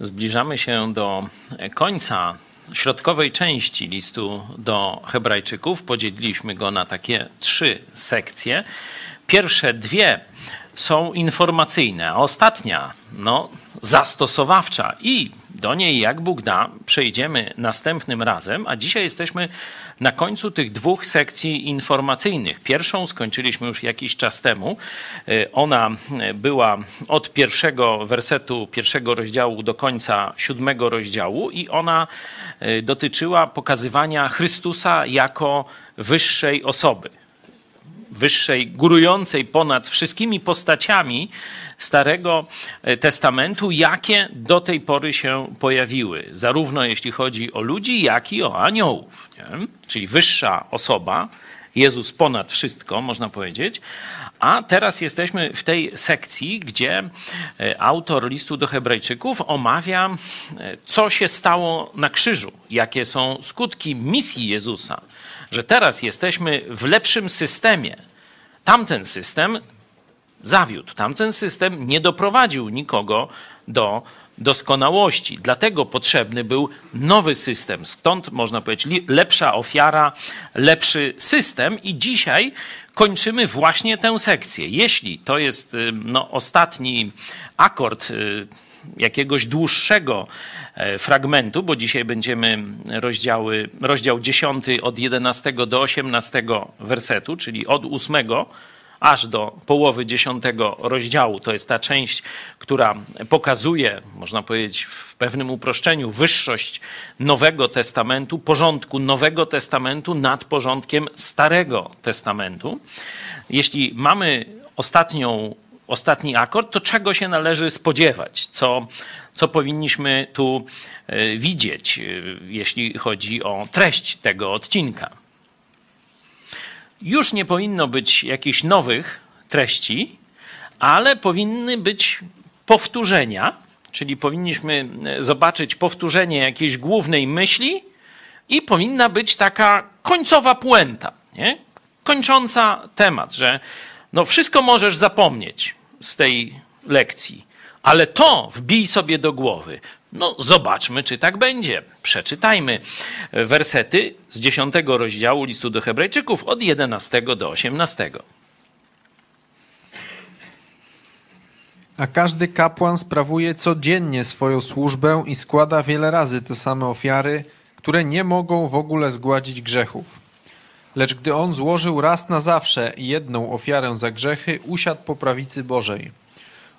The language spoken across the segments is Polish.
Zbliżamy się do końca środkowej części listu do Hebrajczyków. Podzieliliśmy go na takie trzy sekcje. Pierwsze dwie są informacyjne, a ostatnia no, zastosowawcza i do niej, jak Bóg da, przejdziemy następnym razem, a dzisiaj jesteśmy na końcu tych dwóch sekcji informacyjnych. Pierwszą skończyliśmy już jakiś czas temu. E, ona była od pierwszego wersetu pierwszego rozdziału do końca siódmego rozdziału i ona e, dotyczyła pokazywania Chrystusa jako wyższej osoby wyższej, górującej ponad wszystkimi postaciami Starego e, Testamentu, jakie do tej pory się pojawiły, zarówno jeśli chodzi o ludzi, jak i o aniołów. Nie? Czyli wyższa osoba, Jezus ponad wszystko, można powiedzieć. A teraz jesteśmy w tej sekcji, gdzie e, autor listu do Hebrajczyków omawia, e, co się stało na krzyżu, jakie są skutki misji Jezusa, że teraz jesteśmy w lepszym systemie. Tamten system zawiódł. Tamten system nie doprowadził nikogo do doskonałości. Dlatego potrzebny był nowy system. Stąd można powiedzieć lepsza ofiara, lepszy system i dzisiaj kończymy właśnie tę sekcję. Jeśli to jest y, no, ostatni akord y, jakiegoś dłuższego e, fragmentu, bo dzisiaj będziemy rozdziały, rozdział 10 od 11 do 18 wersetu, czyli od 8 aż do połowy dziesiątego rozdziału. To jest ta część, która pokazuje, można powiedzieć w pewnym uproszczeniu, wyższość Nowego Testamentu, porządku Nowego Testamentu nad porządkiem Starego Testamentu. Jeśli mamy ostatnią, ostatni akord, to czego się należy spodziewać? Co, co powinniśmy tu e, widzieć, e, jeśli chodzi o treść tego odcinka? Już nie powinno być jakichś nowych treści, ale powinny być powtórzenia, czyli powinniśmy e, zobaczyć powtórzenie jakiejś głównej myśli i powinna być taka końcowa puenta, nie? kończąca temat, że no wszystko możesz zapomnieć z tej lekcji, ale to wbij sobie do głowy. No, zobaczmy, czy tak będzie. Przeczytajmy wersety z 10 rozdziału listu do Hebrajczyków od 11 do 18. A każdy kapłan sprawuje codziennie swoją służbę i składa wiele razy te same ofiary, które nie mogą w ogóle zgładzić grzechów. Lecz gdy on złożył raz na zawsze jedną ofiarę za grzechy, usiadł po prawicy Bożej.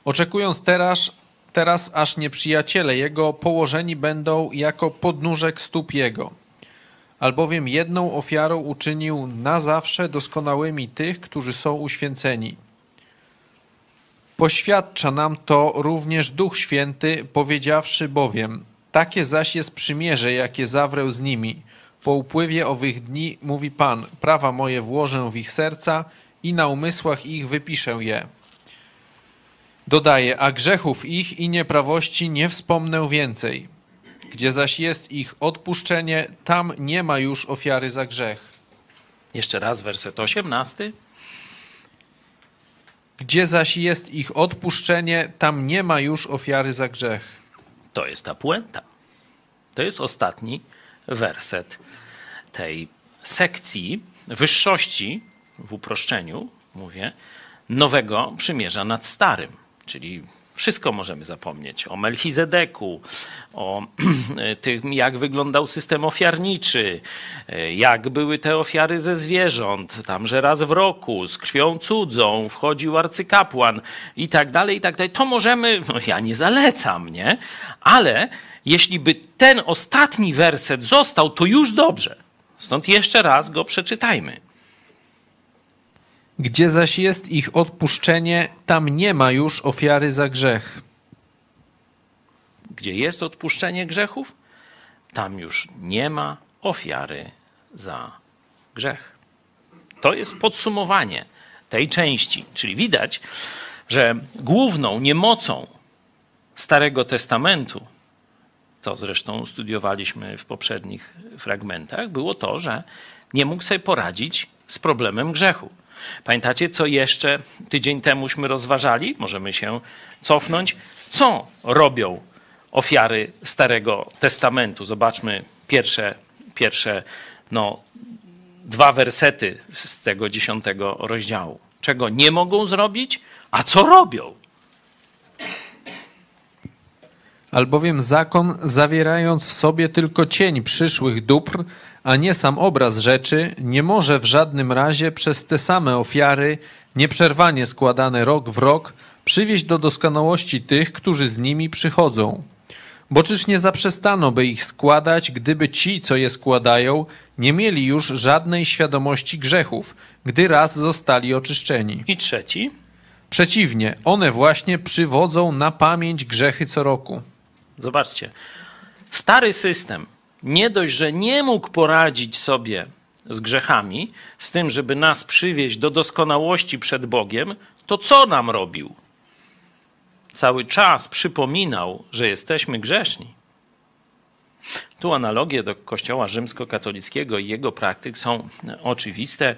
Oczekując teraz, teraz aż nieprzyjaciele jego położeni będą jako podnóżek stóp jego. Albowiem jedną ofiarą uczynił na zawsze doskonałymi tych, którzy są uświęceni. Poświadcza nam to również Duch Święty, powiedziawszy bowiem, takie zaś jest przymierze, jakie zawrę z nimi. Po upływie owych dni, mówi Pan, prawa moje włożę w ich serca i na umysłach ich wypiszę je. Dodaje, a grzechów ich i nieprawości nie wspomnę więcej. Gdzie zaś jest ich odpuszczenie, tam nie ma już ofiary za grzech. Jeszcze raz werset 18. Gdzie zaś jest ich odpuszczenie, tam nie ma już ofiary za grzech. To jest ta puenta. To jest ostatni werset tej sekcji wyższości, w uproszczeniu mówię, nowego przymierza nad starym. Czyli wszystko możemy zapomnieć o Melchizedeku, o tym, jak wyglądał system ofiarniczy, jak były te ofiary ze zwierząt, tam, że raz w roku z krwią cudzą wchodził arcykapłan i tak dalej, i tak dalej. To możemy, no ja nie zalecam, nie? Ale jeśli by ten ostatni werset został, to już dobrze. Stąd jeszcze raz go przeczytajmy. Gdzie zaś jest ich odpuszczenie, tam nie ma już ofiary za grzech. Gdzie jest odpuszczenie grzechów, tam już nie ma ofiary za grzech. To jest podsumowanie tej części. Czyli widać, że główną niemocą Starego Testamentu, to zresztą studiowaliśmy w poprzednich fragmentach, było to, że nie mógł sobie poradzić z problemem grzechu. Pamiętacie, co jeszcze tydzień temuśmy rozważali? Możemy się cofnąć. Co robią ofiary Starego Testamentu. Zobaczmy pierwsze, pierwsze no, dwa wersety z tego dziesiątego rozdziału. Czego nie mogą zrobić, a co robią. Albowiem zakon, zawierając w sobie tylko cień przyszłych dóbr, a nie sam obraz rzeczy, nie może w żadnym razie przez te same ofiary, nieprzerwanie składane rok w rok, przywieść do doskonałości tych, którzy z nimi przychodzą. Bo czyż nie zaprzestano by ich składać, gdyby ci, co je składają, nie mieli już żadnej świadomości grzechów, gdy raz zostali oczyszczeni. I trzeci. Przeciwnie, one właśnie przywodzą na pamięć grzechy co roku. Zobaczcie, stary system nie dość, że nie mógł poradzić sobie z grzechami, z tym, żeby nas przywieźć do doskonałości przed Bogiem, to co nam robił? Cały czas przypominał, że jesteśmy grzeszni. Tu analogie do Kościoła rzymskokatolickiego i jego praktyk są oczywiste.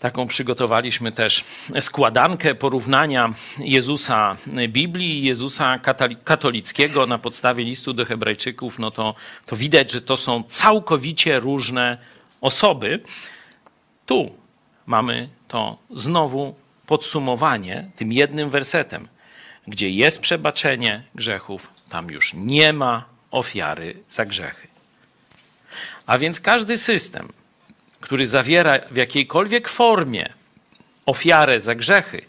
Taką przygotowaliśmy też składankę porównania Jezusa Biblii Jezusa katolickiego na podstawie listu do Hebrajczyków. No to, to widać, że to są całkowicie różne osoby. Tu mamy to znowu podsumowanie tym jednym wersetem. Gdzie jest przebaczenie grzechów, tam już nie ma ofiary za grzechy. A więc każdy system, który zawiera w jakiejkolwiek formie ofiarę za grzechy,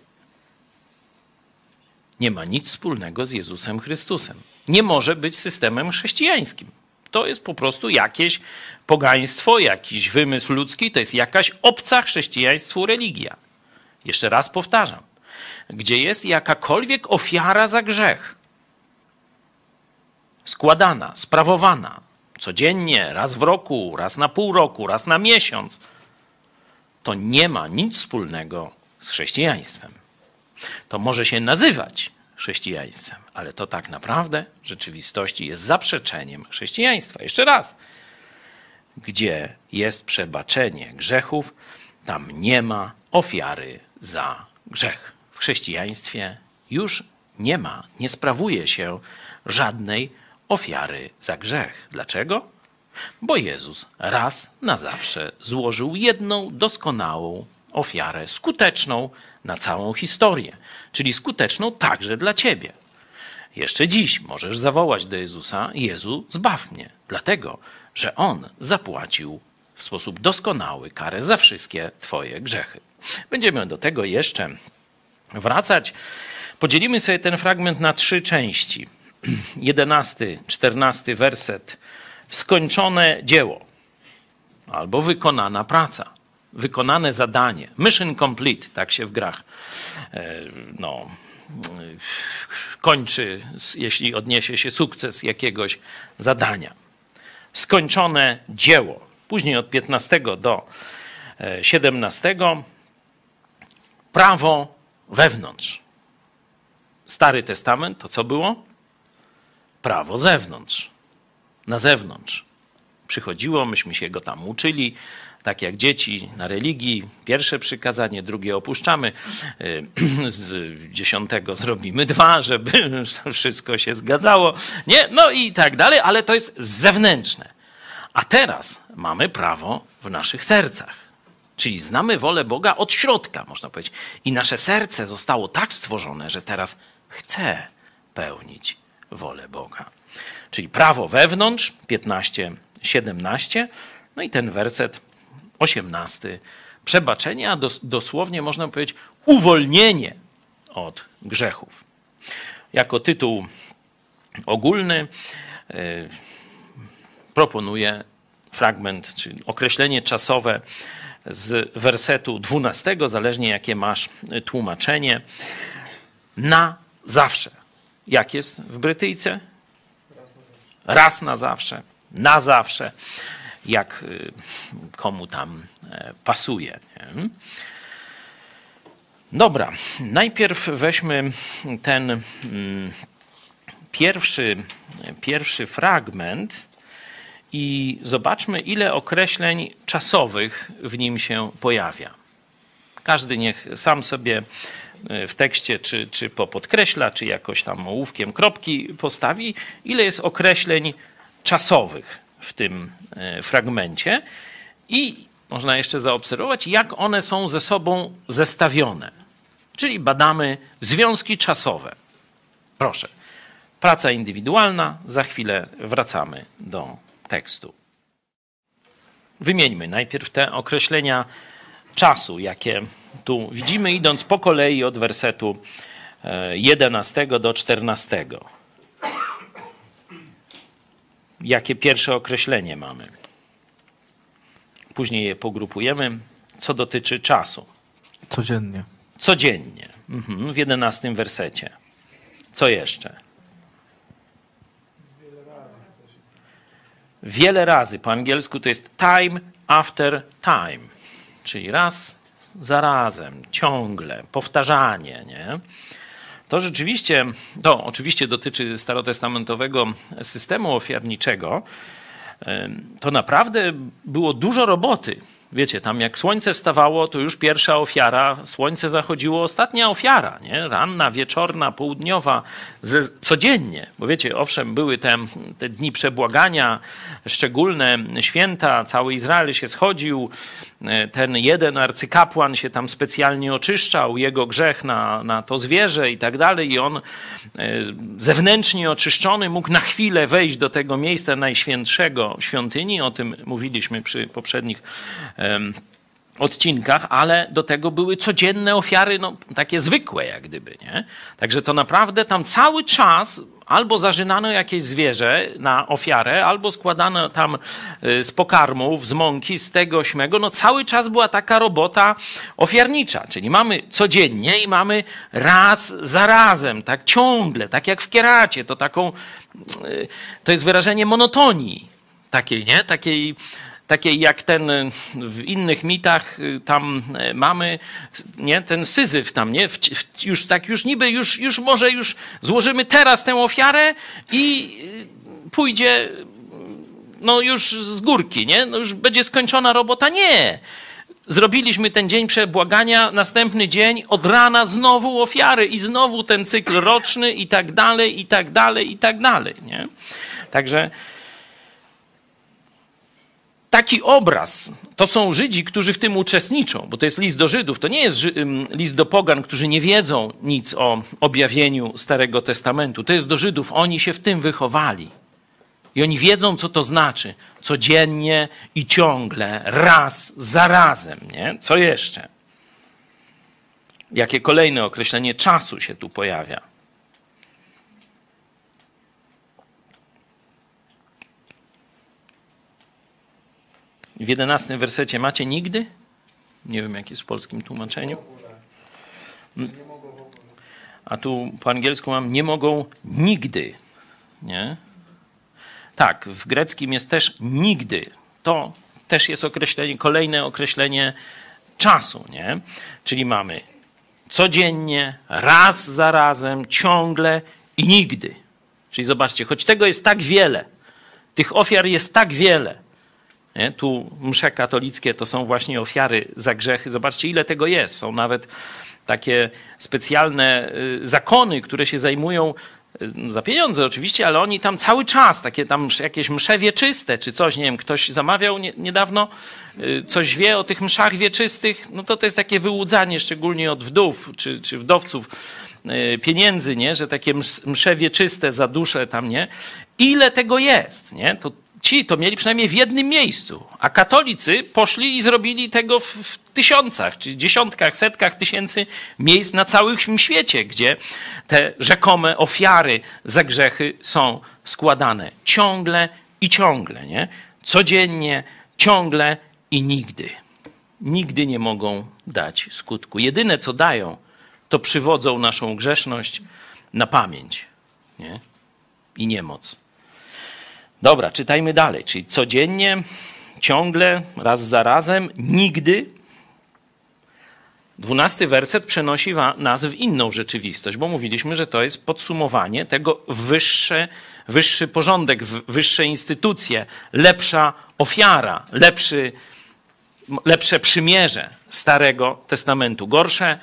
nie ma nic wspólnego z Jezusem Chrystusem. Nie może być systemem chrześcijańskim. To jest po prostu jakieś pogaństwo, jakiś wymysł ludzki, to jest jakaś obca chrześcijaństwu religia. Jeszcze raz powtarzam. Gdzie jest jakakolwiek ofiara za grzech, składana, sprawowana, codziennie, raz w roku, raz na pół roku, raz na miesiąc, to nie ma nic wspólnego z chrześcijaństwem. To może się nazywać chrześcijaństwem, ale to tak naprawdę w rzeczywistości jest zaprzeczeniem chrześcijaństwa. Jeszcze raz. Gdzie jest przebaczenie grzechów, tam nie ma ofiary za grzech. W chrześcijaństwie już nie ma, nie sprawuje się żadnej ofiary za grzech. Dlaczego? Bo Jezus raz na zawsze złożył jedną doskonałą ofiarę, skuteczną na całą historię, czyli skuteczną także dla ciebie. Jeszcze dziś możesz zawołać do Jezusa: Jezu, zbaw mnie, dlatego że On zapłacił w sposób doskonały karę za wszystkie Twoje grzechy. Będziemy do tego jeszcze wracać. Podzielimy sobie ten fragment na trzy części. 11, 14 werset. Skończone dzieło albo wykonana praca, wykonane zadanie. Mission complete, tak się w grach e, no, kończy, jeśli odniesie się sukces jakiegoś zadania. Skończone dzieło. Później od 15 do 17 e, prawo wewnątrz. Stary Testament to co było? Prawo zewnątrz, na zewnątrz. Przychodziło, myśmy się go tam uczyli, tak jak dzieci na religii. Pierwsze przykazanie, drugie opuszczamy. Z dziesiątego zrobimy dwa, żeby wszystko się zgadzało. Nie, no i tak dalej, ale to jest zewnętrzne. A teraz mamy prawo w naszych sercach. Czyli znamy wolę Boga od środka, można powiedzieć. I nasze serce zostało tak stworzone, że teraz chce pełnić wolę Boga. Czyli prawo wewnątrz, 15, 17, no i ten werset 18. Przebaczenie, a dos dosłownie można powiedzieć uwolnienie od grzechów. Jako tytuł ogólny yy, proponuję fragment, czyli określenie czasowe z wersetu 12, zależnie jakie masz tłumaczenie, na zawsze. Jak jest w Brytyjce? Raz na zawsze, na zawsze, jak y, komu tam e, pasuje. Nie? Dobra, najpierw weźmy ten mm, pierwszy, pierwszy fragment i zobaczmy, ile określeń czasowych w nim się pojawia. Każdy niech sam sobie w tekście, czy, czy popodkreśla, czy jakoś tam ołówkiem kropki postawi, ile jest określeń czasowych w tym e, fragmencie i można jeszcze zaobserwować, jak one są ze sobą zestawione. Czyli badamy związki czasowe. Proszę. Praca indywidualna, za chwilę wracamy do tekstu. Wymieńmy najpierw te określenia czasu, jakie tu widzimy, idąc po kolei od wersetu 11 e, do 14. Jakie pierwsze określenie mamy? Później je pogrupujemy, co dotyczy czasu. Codziennie. Codziennie. Mhm, w jedenastym wersecie. Co jeszcze? Wiele razy. Po angielsku to jest time after time. Czyli raz za razem, ciągle, powtarzanie. Nie? To rzeczywiście, to oczywiście dotyczy starotestamentowego systemu ofiarniczego. To naprawdę było dużo roboty Wiecie, tam jak słońce wstawało, to już pierwsza ofiara, słońce zachodziło, ostatnia ofiara, nie? Ranna, wieczorna, południowa, ze, codziennie. Bo wiecie, owszem, były te, te dni przebłagania, szczególne święta, cały Izrael się schodził, e, ten jeden arcykapłan się tam specjalnie oczyszczał, jego grzech na, na to zwierzę i tak dalej i on e, zewnętrznie oczyszczony mógł na chwilę wejść do tego miejsca najświętszego świątyni, o tym mówiliśmy przy poprzednich odcinkach, ale do tego były codzienne ofiary, no, takie zwykłe jak gdyby, nie? Także to naprawdę tam cały czas albo zażynano jakieś zwierzę na ofiarę, albo składano tam y, z pokarmów, z mąki, z tego, śmego. No cały czas była taka robota ofiarnicza, czyli mamy codziennie i mamy raz za razem, tak ciągle, tak jak w kieracie, to taką, y, to jest wyrażenie monotonii takiej, nie? Takiej takiej jak ten y, w innych mitach y, tam y, mamy, nie, ten syzyf tam, nie, już tak, już niby, już, już może już złożymy teraz tę ofiarę i pójdzie no już z górki, nie, no już będzie skończona robota. Nie, zrobiliśmy ten dzień przebłagania, następny dzień od rana znowu ofiary i znowu ten cykl roczny i tak dalej, i tak dalej, i tak dalej, nie. Także taki obraz to są Żydzi, którzy w tym uczestniczą, bo to jest list do Żydów, to nie jest list do Pogan, którzy nie wiedzą nic o objawieniu Starego Testamentu. To jest do Żydów, oni się w tym wychowali. I oni wiedzą, co to znaczy. Codziennie i ciągle, raz za razem. Nie? Co jeszcze? Jakie kolejne określenie czasu się tu pojawia? W jedenastym wersecie macie nigdy? Nie wiem, jak jest w polskim tłumaczeniu. A tu po angielsku mam nie mogą nigdy. Nie? Tak, w greckim jest też nigdy. To też jest określenie, kolejne określenie czasu, nie? Czyli mamy codziennie, raz za razem, ciągle i nigdy. Czyli zobaczcie, choć tego jest tak wiele, tych ofiar jest tak wiele, nie? Tu msze katolickie to są właśnie ofiary za grzechy. Zobaczcie, ile tego jest. Są nawet takie specjalne y, zakony, które się zajmują y, za pieniądze oczywiście, ale oni tam cały czas, takie tam jakieś msze wieczyste czy coś, nie wiem, ktoś zamawiał niedawno, y, coś wie o tych mszach wieczystych, no to to jest takie wyłudzanie, szczególnie od wdów czy, czy wdowców pieniędzy, nie, że takie msze wieczyste za duszę tam, nie. Ile tego jest, nie, to ci to mieli przynajmniej w jednym miejscu, a katolicy poszli i zrobili tego w, w tysiącach, czy dziesiątkach, setkach tysięcy miejsc na całym świecie, gdzie te rzekome ofiary za grzechy są składane ciągle i ciągle, nie? Codziennie, ciągle i nigdy. Nigdy nie mogą dać skutku. Jedyne co dają, to przywodzą naszą grzeszność na pamięć nie? i niemoc. Dobra, czytajmy dalej. Czyli codziennie, ciągle, raz za razem, nigdy. Dwunasty werset przenosi nas w inną rzeczywistość, bo mówiliśmy, że to jest podsumowanie tego wyższe, wyższy porządek, wyższe instytucje, lepsza ofiara, lepszy, lepsze przymierze Starego Testamentu. Gorsze,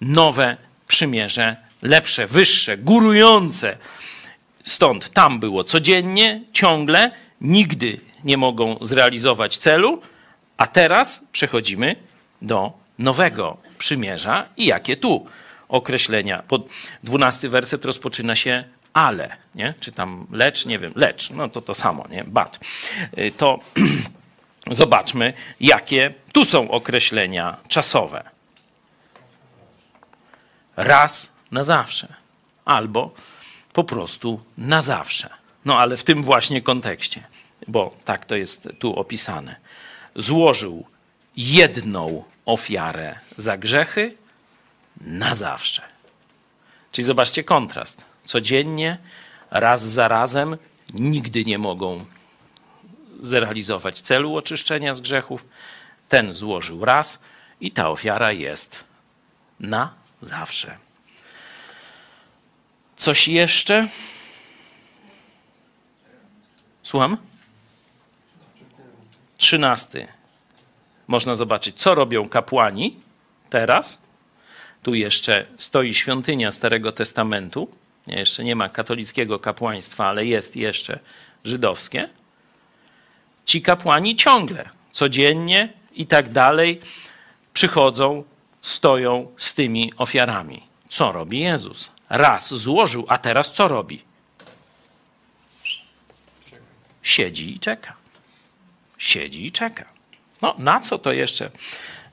nowe przymierze lepsze, wyższe, górujące. Stąd tam było codziennie, ciągle, nigdy nie mogą zrealizować celu, a teraz przechodzimy do nowego przymierza i jakie tu określenia. Pod 12 werset rozpoczyna się ale, nie? czy tam lecz, nie wiem, lecz, no to to samo, nie? Bat. Y, to zobaczmy, jakie tu są określenia czasowe. Raz na zawsze, albo po prostu na zawsze. No ale w tym właśnie kontekście, bo tak to jest tu opisane. Złożył jedną ofiarę za grzechy na zawsze. Czyli zobaczcie kontrast. Codziennie, raz za razem, nigdy nie mogą zrealizować celu oczyszczenia z grzechów. Ten złożył raz i ta ofiara jest na zawsze. Coś jeszcze? Słucham? Trzynasty. Można zobaczyć, co robią kapłani teraz. Tu jeszcze stoi świątynia Starego Testamentu. Jeszcze nie ma katolickiego kapłaństwa, ale jest jeszcze żydowskie. Ci kapłani ciągle, codziennie i tak dalej przychodzą, stoją z tymi ofiarami. Co robi Jezus? Raz złożył, a teraz co robi? Siedzi i czeka. Siedzi i czeka. No, na co to jeszcze?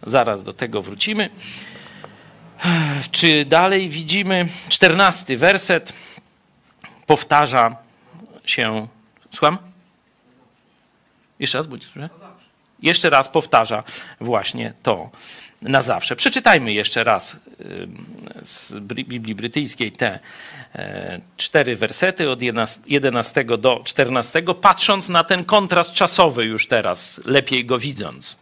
Zaraz do tego wrócimy. Czy dalej widzimy czternasty werset? Powtarza się. Słucham? Jeszcze raz, budź, Jeszcze raz powtarza właśnie to na zawsze. Przeczytajmy jeszcze raz z Biblii Brytyjskiej te e, cztery wersety od 11 do 14, patrząc na ten kontrast czasowy już teraz, lepiej go widząc.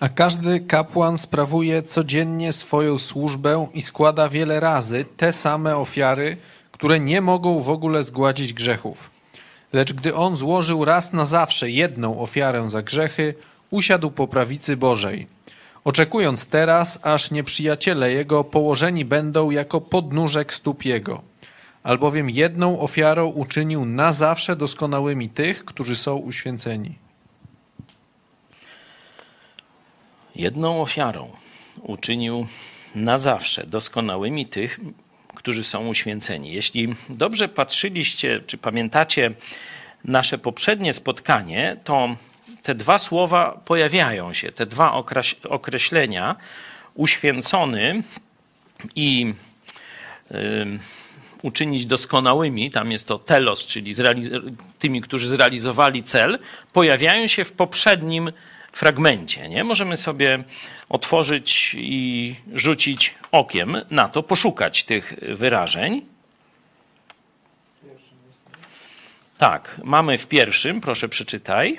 A każdy kapłan sprawuje codziennie swoją służbę i składa wiele razy te same ofiary, które nie mogą w ogóle zgładzić grzechów. Lecz gdy on złożył raz na zawsze jedną ofiarę za grzechy, usiadł po prawicy Bożej – oczekując teraz, aż nieprzyjaciele jego położeni będą jako podnóżek stóp jego. Albowiem jedną ofiarą uczynił na zawsze doskonałymi tych, którzy są uświęceni. Jedną ofiarą uczynił na zawsze doskonałymi tych, którzy są uświęceni. Jeśli dobrze patrzyliście, czy pamiętacie nasze poprzednie spotkanie, to te dwa słowa pojawiają się, te dwa określenia, uświęcony i uczynić doskonałymi, tam jest to telos, czyli tymi, którzy zrealizowali cel, pojawiają się w poprzednim fragmencie. Nie? Możemy sobie otworzyć i rzucić okiem na to, poszukać tych wyrażeń. Tak, mamy w pierwszym, proszę przeczytaj.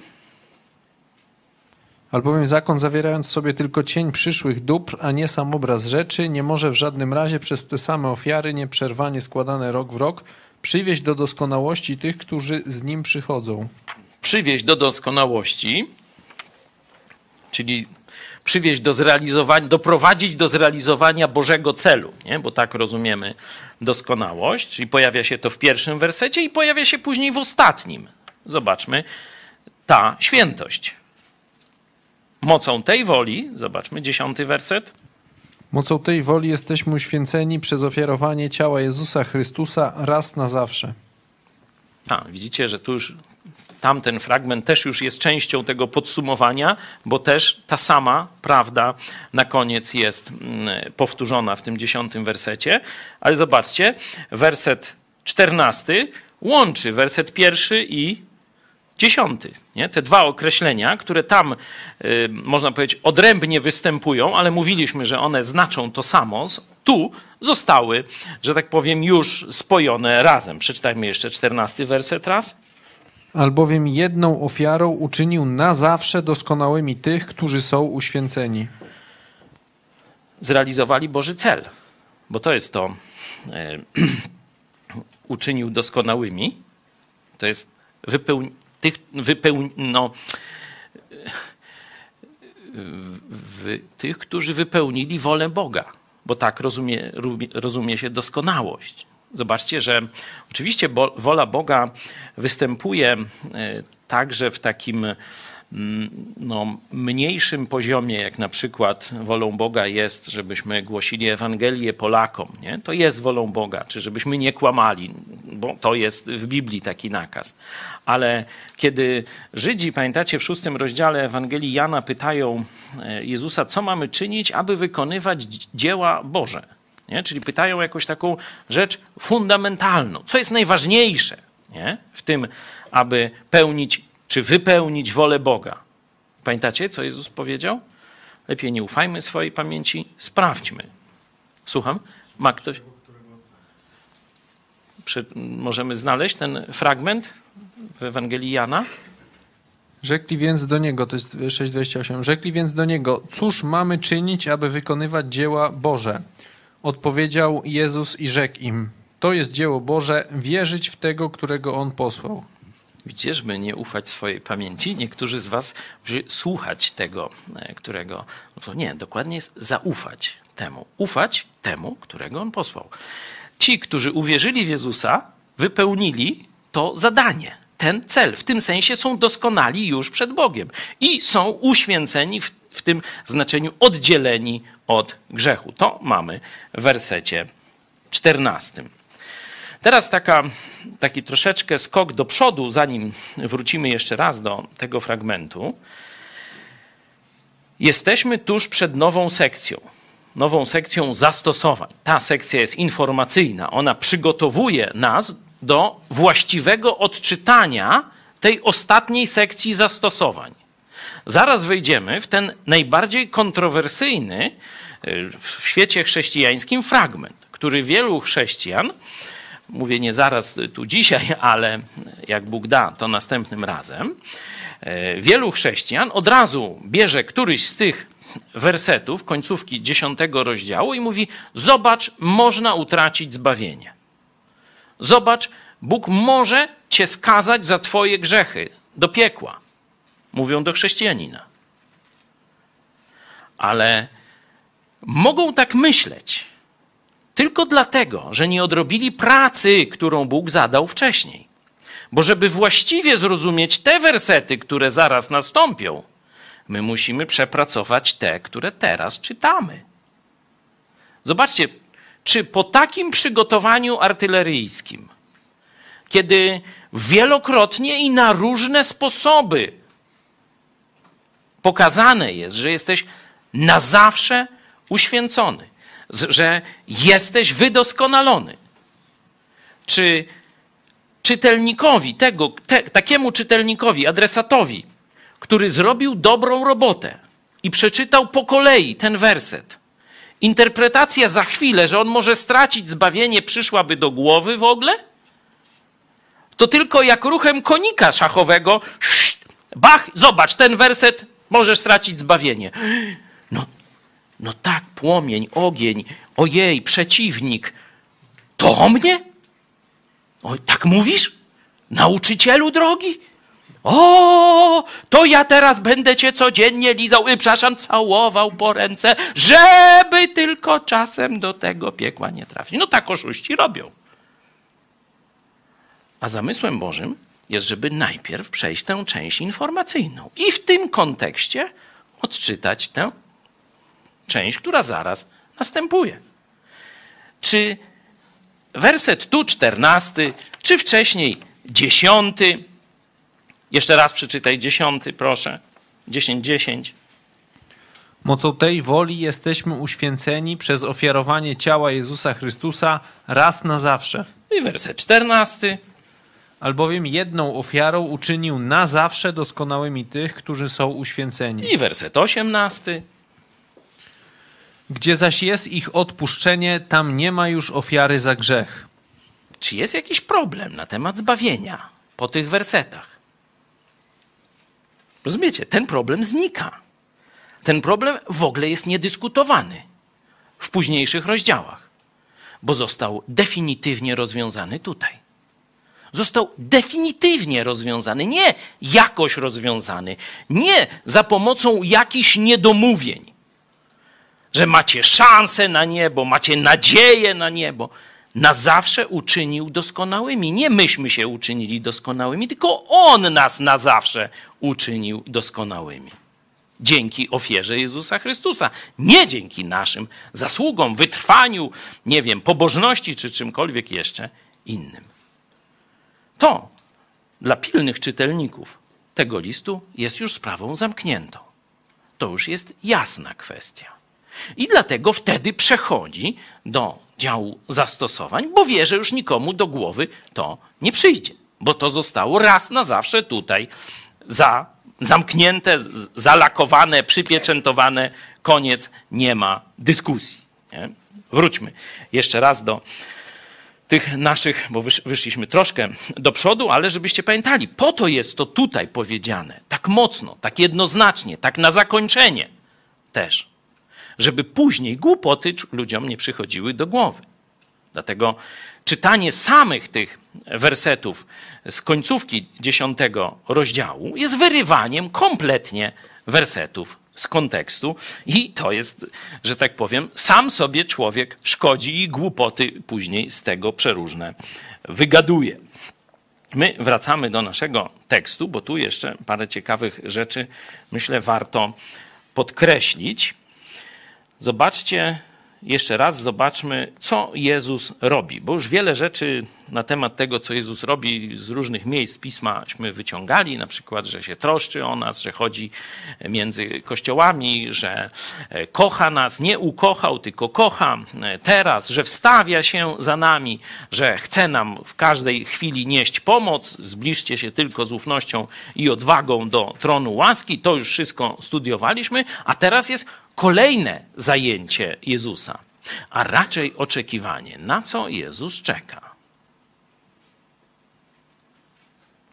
Albowiem zakon zawierając sobie tylko cień przyszłych dóbr, a nie sam obraz rzeczy, nie może w żadnym razie przez te same ofiary, nieprzerwanie składane rok w rok, przywieźć do doskonałości tych, którzy z nim przychodzą. Przywieźć do doskonałości, czyli przywieźć do zrealizowania, doprowadzić do zrealizowania Bożego celu, nie? bo tak rozumiemy doskonałość, czyli pojawia się to w pierwszym wersecie i pojawia się później w ostatnim. Zobaczmy, ta świętość. Mocą tej woli, zobaczmy dziesiąty werset. Mocą tej woli jesteśmy uświęceni przez ofiarowanie ciała Jezusa Chrystusa raz na zawsze. A, widzicie, że tu już tamten fragment też już jest częścią tego podsumowania, bo też ta sama prawda na koniec jest mm, powtórzona w tym dziesiątym wersecie. Ale zobaczcie, werset czternasty łączy werset pierwszy i dziesiąty. Nie? Te dwa określenia, które tam, y, można powiedzieć, odrębnie występują, ale mówiliśmy, że one znaczą to samo, tu zostały, że tak powiem, już spojone razem. Przeczytajmy jeszcze czternasty werset raz. Albowiem jedną ofiarą uczynił na zawsze doskonałymi tych, którzy są uświęceni. Zrealizowali Boży cel, bo to jest to, y, uczynił doskonałymi. To jest wypełnienie tych, wypeł... no, w, tych, którzy wypełnili wolę Boga. bo tak rozumie, rozumie się doskonałość. Zobaczcie, że oczywiście wola Boga występuje e, także w takim no, mniejszym poziomie, jak na przykład wolą Boga jest, żebyśmy głosili Ewangelię Polakom. Nie? To jest wolą Boga, czy żebyśmy nie kłamali, bo to jest w Biblii taki nakaz. Ale kiedy Żydzi, pamiętacie, w szóstym rozdziale Ewangelii Jana pytają e, Jezusa, co mamy czynić, aby wykonywać dzieła Boże. Nie? Czyli pytają jakąś taką rzecz fundamentalną. Co jest najważniejsze nie? w tym, aby pełnić czy wypełnić wolę Boga? Pamiętacie, co Jezus powiedział? Lepiej nie ufajmy swojej pamięci, sprawdźmy. Słucham? Ma ktoś? możemy znaleźć ten fragment w Ewangelii Jana? Rzekli więc do niego, to jest 6,28, rzekli więc do niego, cóż mamy czynić, aby wykonywać dzieła Boże? Odpowiedział Jezus i rzekł im: To jest dzieło Boże, wierzyć w tego, którego on posłał. Widzicie, żeby nie ufać swojej pamięci, niektórzy z Was słuchać tego, e, którego. No nie, dokładnie jest zaufać temu. Ufać temu, którego on posłał. Ci, którzy uwierzyli w Jezusa, wypełnili to zadanie, ten cel. W tym sensie są doskonali już przed Bogiem i są uświęceni w, w tym znaczeniu oddzieleni od grzechu. To mamy w wersecie 14. Teraz taka, taki troszeczkę skok do przodu, zanim wrócimy jeszcze raz do tego fragmentu. Jesteśmy tuż przed nową sekcją. Nową sekcją zastosowań. Ta sekcja jest informacyjna. Ona przygotowuje nas do właściwego odczytania tej ostatniej sekcji zastosowań. Zaraz wejdziemy w ten najbardziej kontrowersyjny y, w świecie chrześcijańskim fragment, który wielu chrześcijan, mówię nie zaraz tu dzisiaj, ale jak Bóg da, to następnym razem, y, wielu chrześcijan od razu bierze któryś z tych wersetów, końcówki dziesiątego rozdziału i mówi: Zobacz, można utracić zbawienie. Zobacz, Bóg może cię skazać za twoje grzechy do piekła. Mówią do chrześcijanina. Ale mogą tak myśleć tylko dlatego, że nie odrobili pracy, którą Bóg zadał wcześniej. Bo żeby właściwie zrozumieć te wersety, które zaraz nastąpią, my musimy przepracować te, które teraz czytamy. Zobaczcie, czy po takim przygotowaniu artyleryjskim, kiedy wielokrotnie i na różne sposoby pokazane jest, że jesteś na zawsze uświęcony, że jesteś wydoskonalony. Czy czytelnikowi, tego, te, takiemu czytelnikowi, adresatowi, który zrobił dobrą robotę i przeczytał po kolei ten werset, interpretacja za chwilę, że on może stracić zbawienie, przyszłaby do głowy w ogóle? To tylko jak ruchem konika szachowego, bach, zobacz, ten werset możesz stracić zbawienie. No, tak, płomień, ogień, ojej, przeciwnik. To o mnie? O, tak mówisz? Nauczycielu drogi? O, to ja teraz będę cię codziennie lizał, y, przepraszam, całował po ręce, żeby tylko czasem do tego piekła nie trafić. No tak oszuści robią. A zamysłem Bożym jest, żeby najpierw przejść tę część informacyjną i w tym kontekście odczytać tę część, która zaraz następuje. Czy werset tu czternasty, czy wcześniej dziesiąty, jeszcze raz przeczytaj dziesiąty, proszę, dziesięć, dziesięć. Mocą tej woli jesteśmy uświęceni przez ofiarowanie ciała Jezusa Chrystusa raz na zawsze. I werset czternasty albowiem jedną ofiarą uczynił na zawsze doskonałymi tych, którzy są uświęceni. I werset 18. Gdzie zaś jest ich odpuszczenie, tam nie ma już ofiary za grzech. Czy jest jakiś problem na temat zbawienia po tych wersetach? Rozumiecie? Ten problem znika. Ten problem w ogóle jest niedyskutowany w późniejszych rozdziałach, bo został definitywnie rozwiązany tutaj został definitywnie rozwiązany, nie jakoś rozwiązany, nie za pomocą jakichś niedomówień. Że macie szansę na niebo, macie nadzieję na niebo, na zawsze uczynił doskonałymi. Nie myśmy się uczynili doskonałymi, tylko On nas na zawsze uczynił doskonałymi. Dzięki ofierze Jezusa Chrystusa, nie dzięki naszym zasługom, wytrwaniu, nie wiem, pobożności czy czymkolwiek jeszcze innym. To dla pilnych czytelników tego listu jest już sprawą zamkniętą. To już jest jasna kwestia. I dlatego wtedy przechodzi do działu zastosowań, bo wie, że już nikomu do głowy to nie przyjdzie, bo to zostało raz na zawsze tutaj za, zamknięte, zalakowane, przypieczętowane, koniec, nie ma dyskusji. Nie? Wróćmy jeszcze raz do tych naszych, bo wyszliśmy troszkę do przodu, ale żebyście pamiętali, po to jest to tutaj powiedziane, tak mocno, tak jednoznacznie, tak na zakończenie też, żeby później głupoty ludziom nie przychodziły do głowy. Dlatego czytanie samych tych wersetów z końcówki dziesiątego rozdziału jest wyrywaniem kompletnie wersetów z kontekstu i to jest, że tak powiem, sam sobie człowiek szkodzi i głupoty później z tego przeróżne wygaduje. My wracamy do naszego tekstu, bo tu jeszcze parę ciekawych rzeczy myślę warto podkreślić. Zobaczcie, jeszcze raz zobaczmy, co Jezus robi, bo już wiele rzeczy na temat tego, co Jezus robi z różnych miejsc pismaśmy wyciągali, na przykład, że się troszczy o nas, że chodzi między kościołami, że e, kocha nas, nie ukochał, tylko kocha e, teraz, że wstawia się za nami, że chce nam w każdej chwili nieść pomoc, zbliżcie się tylko z ufnością i odwagą do tronu łaski, to już wszystko studiowaliśmy, a teraz jest kolejne zajęcie Jezusa, a raczej oczekiwanie, na co Jezus czeka.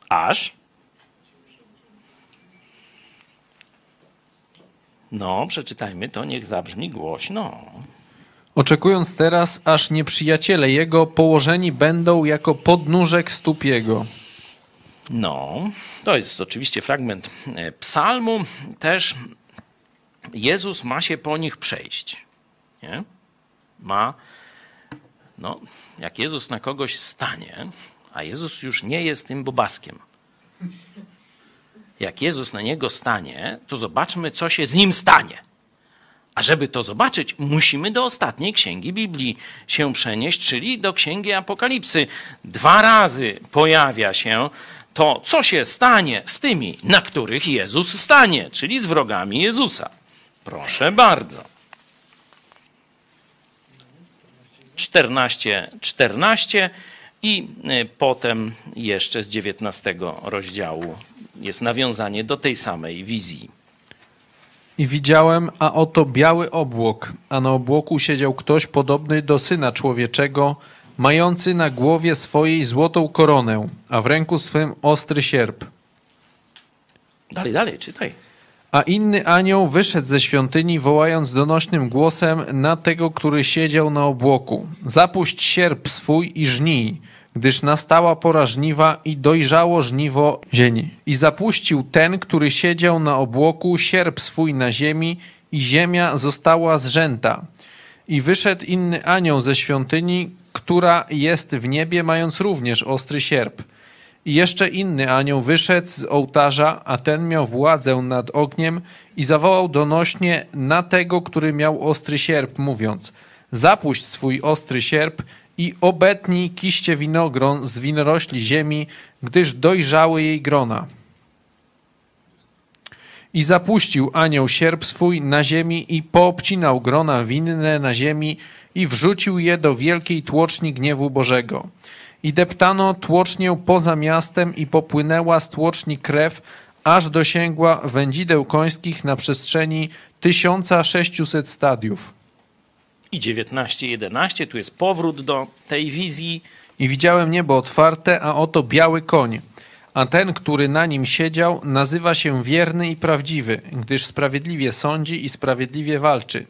Aż. No, przeczytajmy to, niech zabrzmi głośno. Oczekując teraz, aż nieprzyjaciele jego położeni będą jako podnóżek stóp jego. No, to jest oczywiście fragment e, psalmu, też Jezus ma się po nich przejść. Nie? Ma, no, jak Jezus na kogoś stanie, a Jezus już nie jest tym bobaskiem. Jak Jezus na niego stanie, to zobaczmy, co się z nim stanie. A żeby to zobaczyć, musimy do ostatniej księgi Biblii się przenieść, czyli do księgi Apokalipsy. Dwa razy pojawia się to, co się stanie z tymi, na których Jezus stanie, czyli z wrogami Jezusa. Proszę bardzo. 14, 14 i y, potem jeszcze z 19 rozdziału jest nawiązanie do tej samej wizji. I widziałem, a oto biały obłok, a na obłoku siedział ktoś podobny do syna człowieczego, mający na głowie swojej złotą koronę, a w ręku swym ostry sierp. Dalej, dalej, czytaj. A inny anioł wyszedł ze świątyni, wołając donośnym głosem na tego, który siedział na obłoku. Zapuść sierp swój i żnij, gdyż nastała pora żniwa i dojrzało żniwo ziemi. I zapuścił ten, który siedział na obłoku, sierp swój na ziemi i ziemia została zrzęta. I wyszedł inny anioł ze świątyni, która jest w niebie, mając również ostry sierp – i jeszcze inny anioł wyszedł z ołtarza, a ten miał władzę nad ogniem i zawołał donośnie na tego, który miał ostry sierp, mówiąc: Zapuść swój ostry sierp i obetnij kiście winogron z winorośli ziemi, gdyż dojrzały jej grona. I zapuścił anioł sierp swój na ziemi i poobcinał grona winne na ziemi i wrzucił je do wielkiej tłoczni gniewu Bożego i deptano tłocznię poza miastem i popłynęła z tłoczni krew, aż dosięgła wędzideł końskich na przestrzeni 1600 stadiów. I 19:11 tu jest powrót do tej wizji. I widziałem niebo otwarte, a oto biały koń. A ten, który na nim siedział, nazywa się wierny i prawdziwy, gdyż sprawiedliwie sądzi i sprawiedliwie walczy.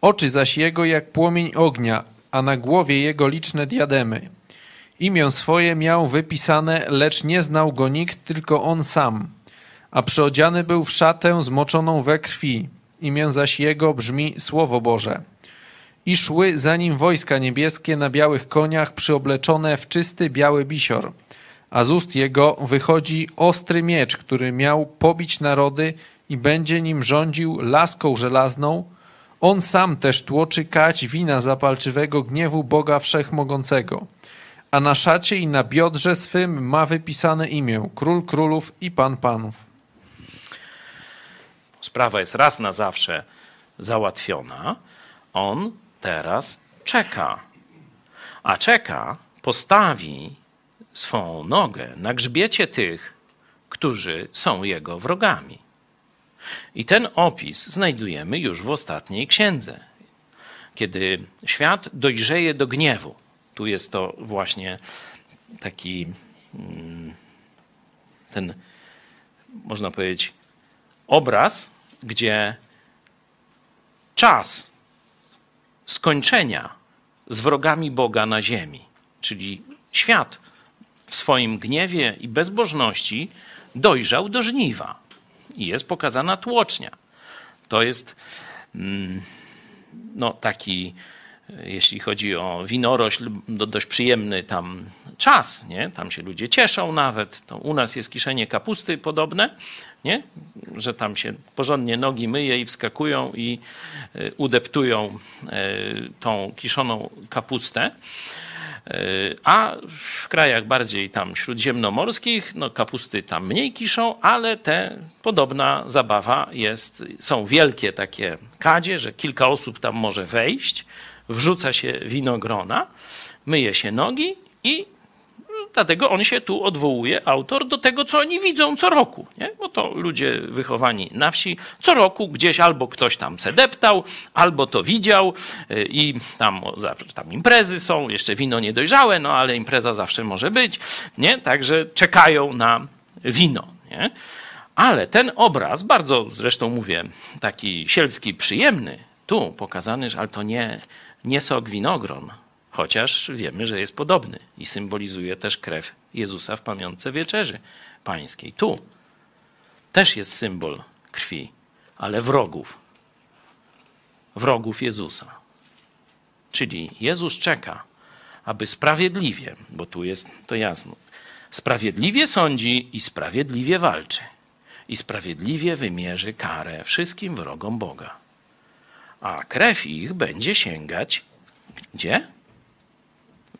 Oczy zaś jego jak płomień ognia, a na głowie jego liczne diademy. Imię swoje miał wypisane, lecz nie znał go nikt, tylko on sam. A przyodziany był w szatę zmoczoną we krwi, imię zaś jego brzmi Słowo Boże. I szły za nim wojska niebieskie na białych koniach, przyobleczone w czysty biały bisior. A z ust jego wychodzi ostry miecz, który miał pobić narody i będzie nim rządził laską żelazną. On sam też tłoczy kać wina zapalczywego gniewu Boga Wszechmogącego. A na szacie i na biodrze swym ma wypisane imię Król Królów i Pan Panów. Sprawa jest raz na zawsze załatwiona. On teraz czeka. A czeka, postawi swą nogę na grzbiecie tych, którzy są jego wrogami. I ten opis znajdujemy już w ostatniej księdze. Kiedy świat dojrzeje do gniewu, tu jest to właśnie taki mm, ten, można powiedzieć, obraz, gdzie czas skończenia z wrogami Boga na ziemi, czyli świat w swoim gniewie i bezbożności dojrzał do żniwa i jest pokazana tłocznia. To jest mm, no, taki, jeśli chodzi o winorośl, dość przyjemny tam czas, nie? Tam się ludzie cieszą nawet. To u nas jest kiszenie kapusty podobne, nie? Że tam się porządnie nogi myje i wskakują i e, udeptują e, tą kiszoną kapustę. E, a w krajach bardziej tam śródziemnomorskich, no kapusty tam mniej kiszą, ale te podobna zabawa jest. Są wielkie takie kadzie, że kilka osób tam może wejść, wrzuca się winogrona, myje się nogi i Dlatego on się tu odwołuje, autor, do tego, co oni widzą co roku. Nie? Bo to ludzie wychowani na wsi co roku gdzieś albo ktoś tam se deptał, albo to widział y, i tam, tam imprezy są, jeszcze wino niedojrzałe, no ale impreza zawsze może być. Nie? Także czekają na wino. Nie? Ale ten obraz, bardzo zresztą mówię, taki sielski, przyjemny, tu pokazany, ale to nie, nie sok winogron, chociaż wiemy, że jest podobny i symbolizuje też krew Jezusa w pamiątce wieczerzy pańskiej. Tu też jest symbol krwi, ale wrogów. Wrogów Jezusa. Czyli Jezus czeka, aby sprawiedliwie, bo tu jest to jasno, sprawiedliwie sądzi i sprawiedliwie walczy. I sprawiedliwie wymierzy karę wszystkim wrogom Boga. A krew ich będzie sięgać gdzie?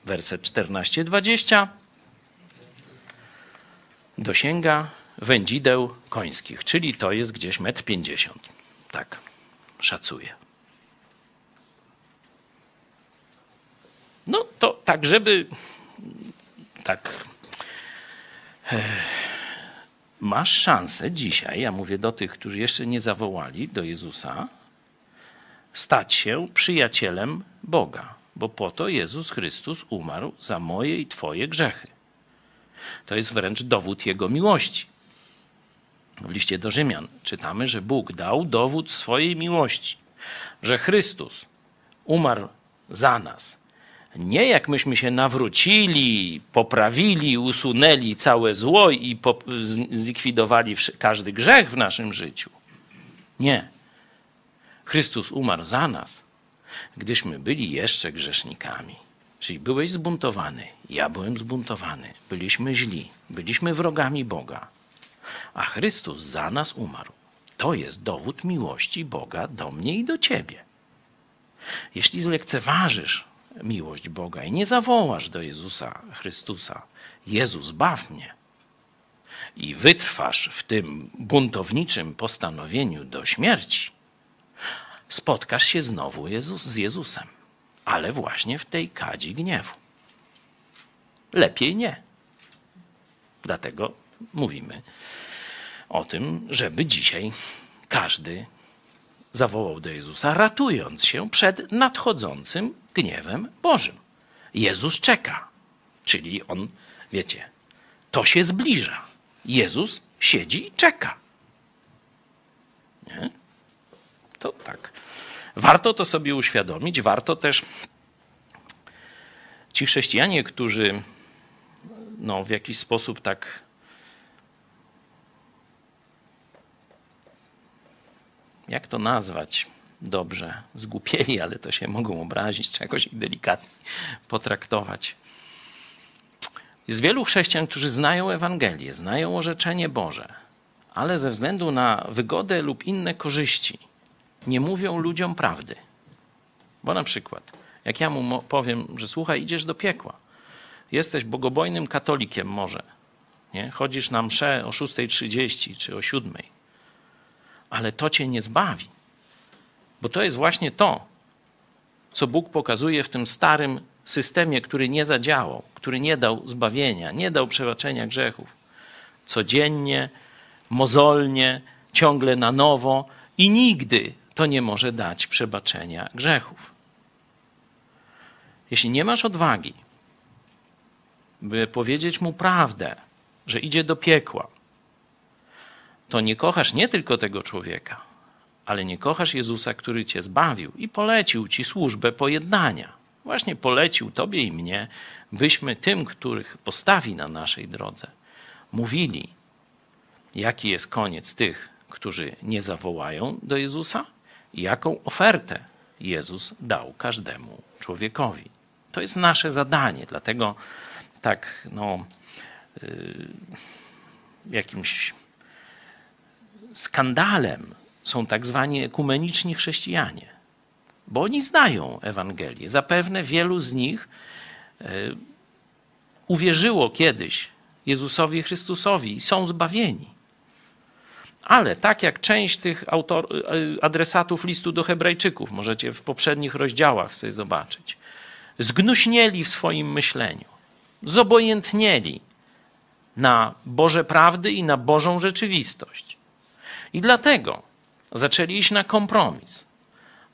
werset 14-20, dosięga wędzideł końskich, czyli to jest gdzieś 1,50 m. Tak, szacuję. No to tak, żeby tak e, masz szansę dzisiaj, ja mówię do tych, którzy jeszcze nie zawołali do Jezusa, stać się przyjacielem Boga bo po to Jezus Chrystus umarł za moje i Twoje grzechy. To jest wręcz dowód Jego miłości. W liście do Rzymian czytamy, że Bóg dał dowód swojej miłości, że Chrystus umarł za nas. Nie jak myśmy się nawrócili, poprawili, usunęli całe zło i zlikwidowali każdy grzech w naszym życiu. Nie. Chrystus umarł za nas, gdyśmy byli jeszcze grzesznikami. Czyli byłeś zbuntowany, ja byłem zbuntowany, byliśmy źli, byliśmy wrogami Boga, a Chrystus za nas umarł. To jest dowód miłości Boga do mnie i do ciebie. Jeśli zlekceważysz miłość Boga i nie zawołasz do Jezusa Chrystusa, Jezus, baw mnie, i wytrwasz w tym buntowniczym postanowieniu do śmierci, spotkasz się znowu Jezus, z Jezusem, ale właśnie w tej kadzi gniewu. Lepiej nie. Dlatego mówimy o tym, żeby dzisiaj każdy zawołał do Jezusa, ratując się przed nadchodzącym gniewem Bożym. Jezus czeka, czyli on, wiecie, to się zbliża. Jezus siedzi i czeka. Nie? To tak. Warto to sobie uświadomić, warto też ci chrześcijanie, którzy no, w jakiś sposób tak jak to nazwać dobrze, zgłupieli, ale to się mogą obrazić, czegoś ich delikatnie potraktować. Jest wielu chrześcijan, którzy znają Ewangelię, znają orzeczenie Boże, ale ze względu na wygodę lub inne korzyści nie mówią ludziom prawdy. Bo na przykład, jak ja mu powiem, że słuchaj, idziesz do piekła, jesteś bogobojnym katolikiem może, nie? chodzisz na mszę o 6.30 czy o 7.00, ale to cię nie zbawi. Bo to jest właśnie to, co Bóg pokazuje w tym starym systemie, który nie zadziałał, który nie dał zbawienia, nie dał przebaczenia grzechów. Codziennie, mozolnie, ciągle na nowo i nigdy to nie może dać przebaczenia grzechów. Jeśli nie masz odwagi, by powiedzieć mu prawdę, że idzie do piekła, to nie kochasz nie tylko tego człowieka, ale nie kochasz Jezusa, który cię zbawił i polecił ci służbę pojednania. Właśnie polecił tobie i mnie, byśmy tym, których postawi na naszej drodze, mówili, jaki jest koniec tych, którzy nie zawołają do Jezusa jaką ofertę Jezus dał każdemu człowiekowi. To jest nasze zadanie, dlatego tak no, yy, jakimś skandalem są tak zwani ekumeniczni chrześcijanie, bo oni znają Ewangelię. Zapewne wielu z nich e, uwierzyło kiedyś Jezusowi Chrystusowi i są zbawieni. Ale tak jak część tych autor, e, adresatów listu do Hebrajczyków, możecie w poprzednich rozdziałach sobie zobaczyć, zgnuśnieli w swoim myśleniu, zobojętnieli na Boże prawdy i na Bożą rzeczywistość. I dlatego zaczęli iść na kompromis.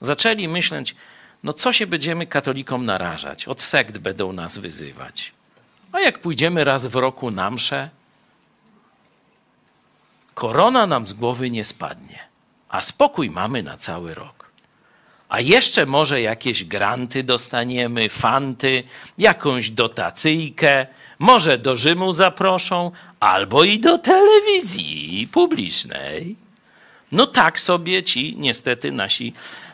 Zaczęli myśleć, no co się będziemy katolikom narażać? Od sekt będą nas wyzywać. A jak pójdziemy raz w roku na mszę, korona nam z głowy nie spadnie, a spokój mamy na cały rok. A jeszcze może jakieś granty dostaniemy, fanty, jakąś dotacyjkę, może do Rzymu zaproszą, albo i do telewizji publicznej. No tak sobie ci niestety nasi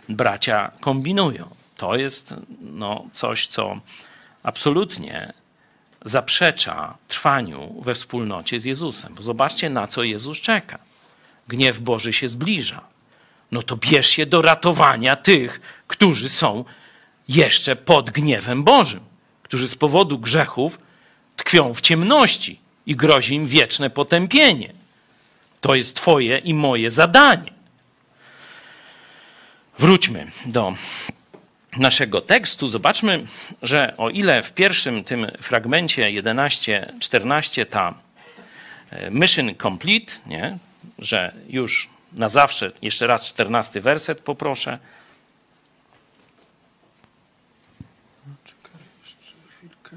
bracia kombinują. To jest no, coś, co absolutnie zaprzecza trwaniu we wspólnocie z Jezusem. Bo zobaczcie, na co Jezus czeka. Gniew Boży się zbliża. No to bierz się do ratowania tych, którzy są jeszcze pod gniewem Bożym, którzy z powodu grzechów tkwią w ciemności i grozi im wieczne potępienie. To jest Twoje i moje zadanie. Wróćmy do naszego tekstu. Zobaczmy, że o ile w pierwszym tym fragmencie 11-14 ta e, mission complete, nie? że już na zawsze, jeszcze raz 14 werset poproszę. Czekaj jeszcze chwilkę.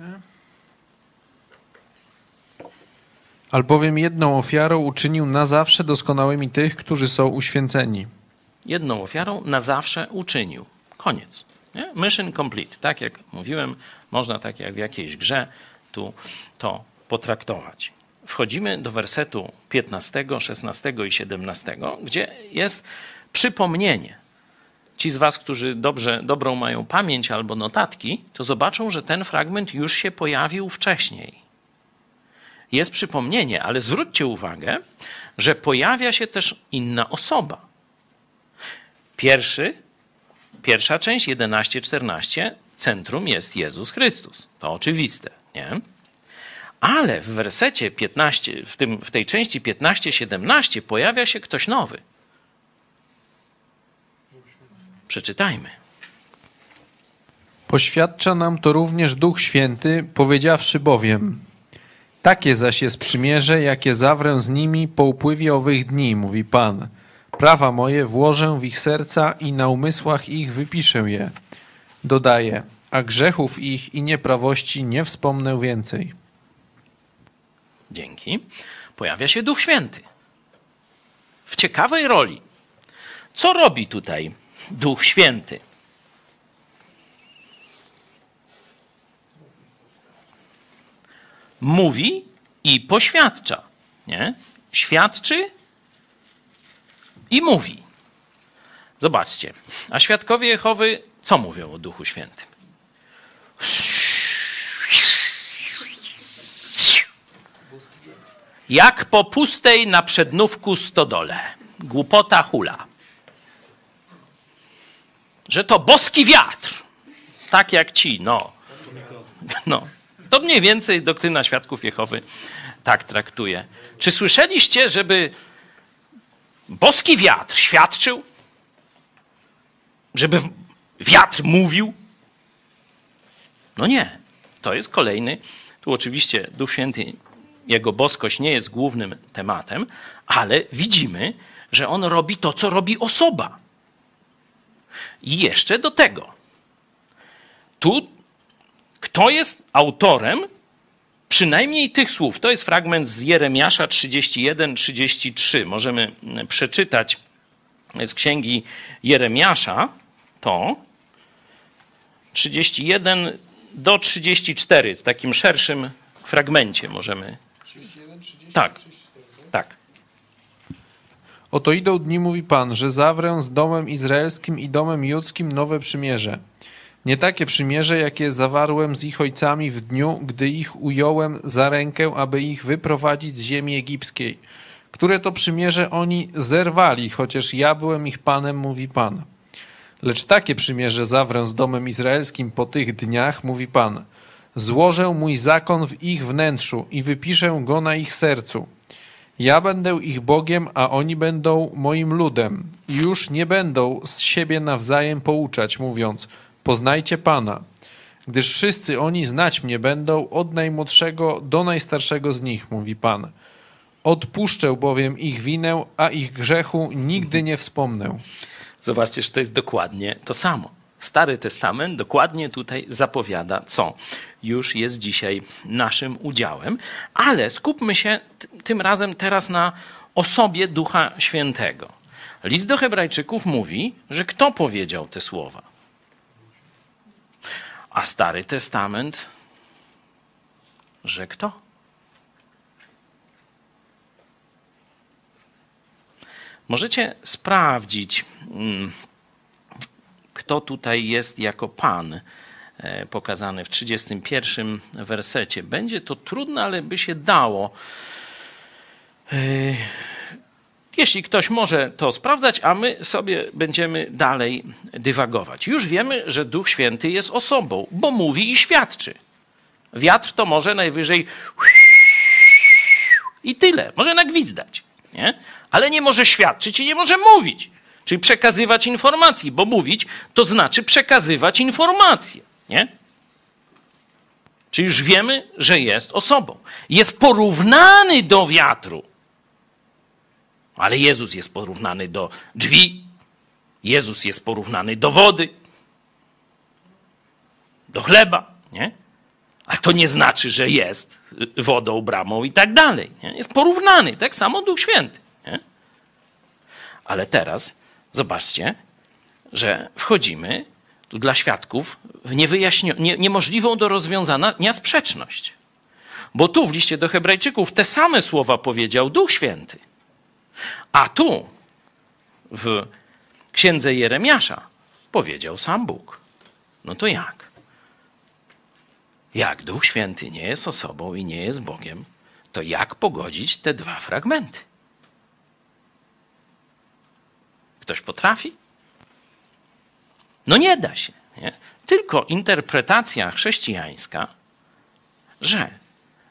Albowiem jedną ofiarą uczynił na zawsze doskonałymi tych, którzy są uświęceni. Jedną ofiarą na zawsze uczynił. Koniec. Nie? Mission complete. Tak jak mówiłem, można tak jak w jakiejś grze tu to potraktować. Wchodzimy do wersetu 15, 16 i 17, gdzie jest przypomnienie. Ci z Was, którzy dobrze, dobrą mają pamięć albo notatki, to zobaczą, że ten fragment już się pojawił wcześniej jest przypomnienie, ale zwróćcie uwagę, że pojawia się też inna osoba. Pierwszy, pierwsza część 11-14, centrum jest Jezus Chrystus. To oczywiste, nie? Ale w wersecie 15, w, tym, w tej części 15-17 pojawia się ktoś nowy. Przeczytajmy. Poświadcza nam to również Duch Święty, powiedziawszy bowiem: takie zaś jest przymierze, jakie zawrę z nimi po upływie owych dni, mówi Pan. Prawa moje włożę w ich serca i na umysłach ich wypiszę je. Dodaje, a grzechów ich i nieprawości nie wspomnę więcej. Dzięki. Pojawia się Duch Święty. W ciekawej roli. Co robi tutaj Duch Święty? mówi i poświadcza. Nie? Świadczy i mówi. Zobaczcie. A świadkowie Jehowy co mówią o Duchu Świętym? Jak po pustej na przednówku stodole. Głupota hula. Że to boski wiatr. Tak jak ci, no. no. To mniej więcej doktryna świadków Jehowy tak traktuje. Czy słyszeliście, żeby boski wiatr świadczył? Żeby wiatr mówił? No nie. To jest kolejny. Tu oczywiście Duch Święty, jego boskość nie jest głównym tematem, ale widzimy, że on robi to, co robi osoba. I jeszcze do tego. Tu kto jest autorem przynajmniej tych słów? To jest fragment z Jeremiasza 31-33. Możemy przeczytać z księgi Jeremiasza to 31 do 34 w takim szerszym fragmencie możemy. 31, 30, tak, 34, tak. Oto idą dni, mówi Pan, że zawrę z domem izraelskim i domem judzkim nowe przymierze. Nie takie przymierze, jakie zawarłem z ich ojcami w dniu, gdy ich ująłem za rękę, aby ich wyprowadzić z ziemi egipskiej, które to przymierze oni zerwali, chociaż ja byłem ich panem, mówi Pan. Lecz takie przymierze zawrę z domem izraelskim po tych dniach, mówi Pan. Złożę mój zakon w ich wnętrzu i wypiszę go na ich sercu. Ja będę ich Bogiem, a oni będą moim ludem. Już nie będą z siebie nawzajem pouczać, mówiąc – Poznajcie Pana, gdyż wszyscy oni znać mnie będą od najmłodszego do najstarszego z nich, mówi Pan. Odpuszczę bowiem ich winę, a ich grzechu nigdy nie wspomnę. Zobaczcie, że to jest dokładnie to samo. Stary Testament dokładnie tutaj zapowiada, co już jest dzisiaj naszym udziałem, ale skupmy się tym razem teraz na osobie Ducha Świętego. List do Hebrajczyków mówi, że kto powiedział te słowa? A Stary Testament, że kto? Możecie sprawdzić, mm, kto tutaj jest jako Pan e, pokazany w 31 wersecie. Będzie to trudne, ale by się dało. Jeśli ktoś może to sprawdzać, a my sobie będziemy dalej dywagować. Już wiemy, że Duch Święty jest osobą, bo mówi i świadczy. Wiatr to może najwyżej i tyle, może nagwizdać, nie? ale nie może świadczyć i nie może mówić, czyli przekazywać informacji, bo mówić to znaczy przekazywać informacje. Nie? Czyli już wiemy, że jest osobą. Jest porównany do wiatru ale Jezus jest porównany do drzwi, Jezus jest porównany do wody, do chleba, nie? Ale to nie znaczy, że jest wodą, bramą i tak dalej. Nie? Jest porównany, tak samo Duch Święty. Nie? Ale teraz zobaczcie, że wchodzimy tu dla świadków w nie, niemożliwą do rozwiązania sprzeczność. Bo tu w liście do Hebrajczyków te same słowa powiedział Duch Święty. A tu w księdze Jeremiasza powiedział sam Bóg. No to jak? Jak Duch Święty nie jest osobą i nie jest Bogiem, to jak pogodzić te dwa fragmenty? Ktoś potrafi? No nie da się. Nie? Tylko interpretacja chrześcijańska, że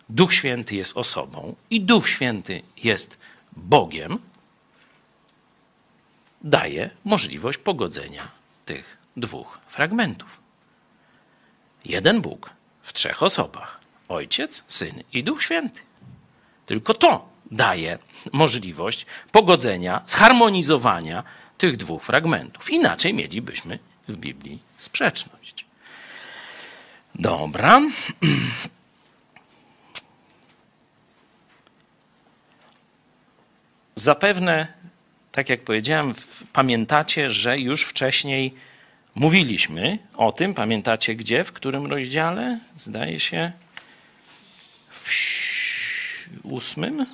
Duch Święty jest osobą i Duch Święty jest Bogiem, daje możliwość pogodzenia tych dwóch fragmentów. Jeden Bóg w trzech osobach: Ojciec, Syn i Duch Święty. Tylko to daje możliwość pogodzenia, zharmonizowania tych dwóch fragmentów. Inaczej mielibyśmy w Biblii sprzeczność. Dobra. Zapewne tak jak powiedziałem, pamiętacie, że już wcześniej mówiliśmy o tym. Pamiętacie gdzie, w którym rozdziale? Zdaje się w ósmym.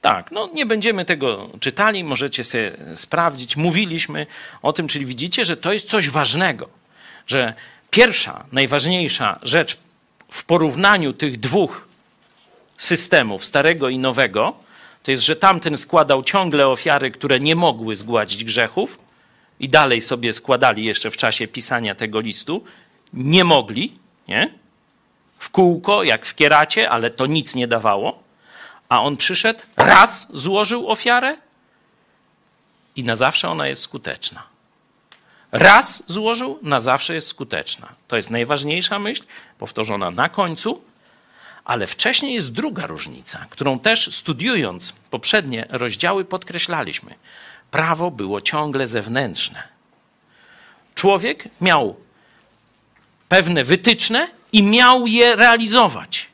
Tak, no nie będziemy tego czytali, możecie sobie sprawdzić. Mówiliśmy o tym, czyli widzicie, że to jest coś ważnego, że pierwsza, najważniejsza rzecz w porównaniu tych dwóch systemów, starego i nowego, to jest, że tamten składał ciągle ofiary, które nie mogły zgładzić grzechów i dalej sobie składali jeszcze w czasie pisania tego listu. Nie mogli, nie? W kółko, jak w kieracie, ale to nic nie dawało. A on przyszedł, raz złożył ofiarę i na zawsze ona jest skuteczna. Raz złożył, na zawsze jest skuteczna. To jest najważniejsza myśl, powtórzona na końcu, ale wcześniej jest druga różnica, którą też studiując poprzednie rozdziały podkreślaliśmy. Prawo było ciągle zewnętrzne. Człowiek miał pewne wytyczne i miał je realizować.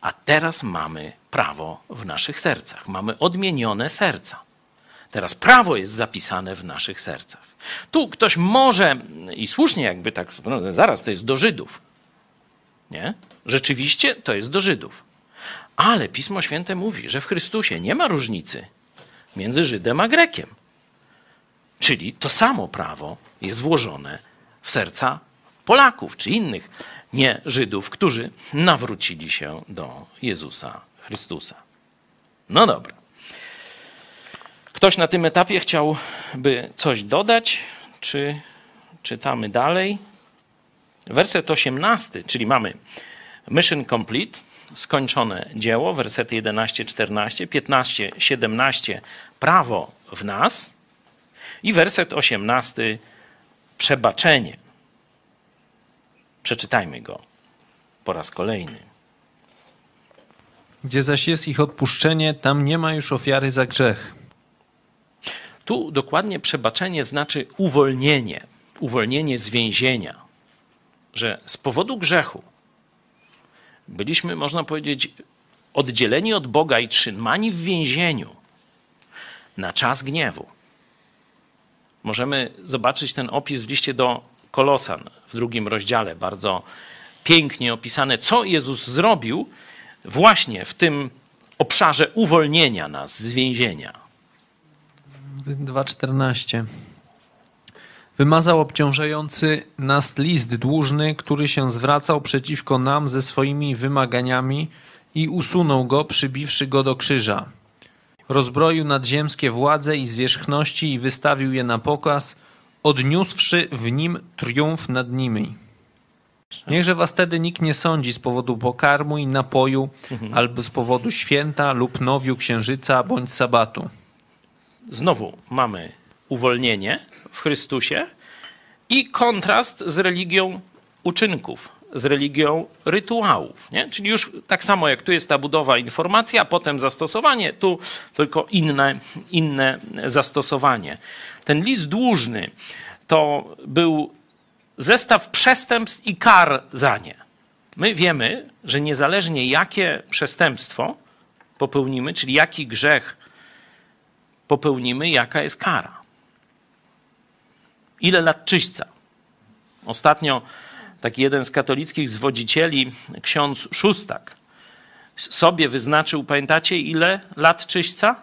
A teraz mamy prawo w naszych sercach. Mamy odmienione serca. Teraz prawo jest zapisane w naszych sercach. Tu ktoś może, i słusznie jakby tak, no zaraz to jest do Żydów. Nie? Rzeczywiście to jest do Żydów. Ale Pismo Święte mówi, że w Chrystusie nie ma różnicy między Żydem a Grekiem. Czyli to samo prawo jest włożone w serca Polaków czy innych nie Żydów, którzy nawrócili się do Jezusa Chrystusa. No dobra. Ktoś na tym etapie chciałby coś dodać, czy czytamy dalej? Werset 18, czyli mamy mission complete, skończone dzieło, wersety 11, 14, 15, 17, prawo w nas i werset 18, przebaczenie. Przeczytajmy go po raz kolejny. Gdzie zaś jest ich odpuszczenie, tam nie ma już ofiary za grzech. Tu dokładnie przebaczenie znaczy uwolnienie, uwolnienie z więzienia, że z powodu grzechu byliśmy, można powiedzieć, oddzieleni od Boga i trzymani w więzieniu na czas gniewu. Możemy zobaczyć ten opis w liście do Kolosan w drugim rozdziale, bardzo pięknie opisane, co Jezus zrobił właśnie w tym obszarze uwolnienia nas z więzienia. 2.14 Wymazał obciążający nas list dłużny, który się zwracał przeciwko nam ze swoimi wymaganiami i usunął go, przybiwszy go do krzyża. Rozbroił nadziemskie władze i zwierzchności i wystawił je na pokaz, odniósłszy w nim triumf nad nimi. Niechże was wtedy nikt nie sądzi z powodu pokarmu i napoju, mhm. albo z powodu święta lub nowiu księżyca bądź sabatu. Znowu mamy uwolnienie w Chrystusie i kontrast z religią uczynków, z religią rytuałów. Nie? Czyli już tak samo jak tu jest ta budowa informacja, a potem zastosowanie, tu tylko inne, inne zastosowanie. Ten list dłużny to był zestaw przestępstw i kar za nie. My wiemy, że niezależnie jakie przestępstwo popełnimy, czyli jaki grzech popełnimy, jaka jest kara. Ile lat czyśćca? Ostatnio taki jeden z katolickich zwodzicieli, ksiądz Szóstak, sobie wyznaczył, pamiętacie, ile lat czyśćca?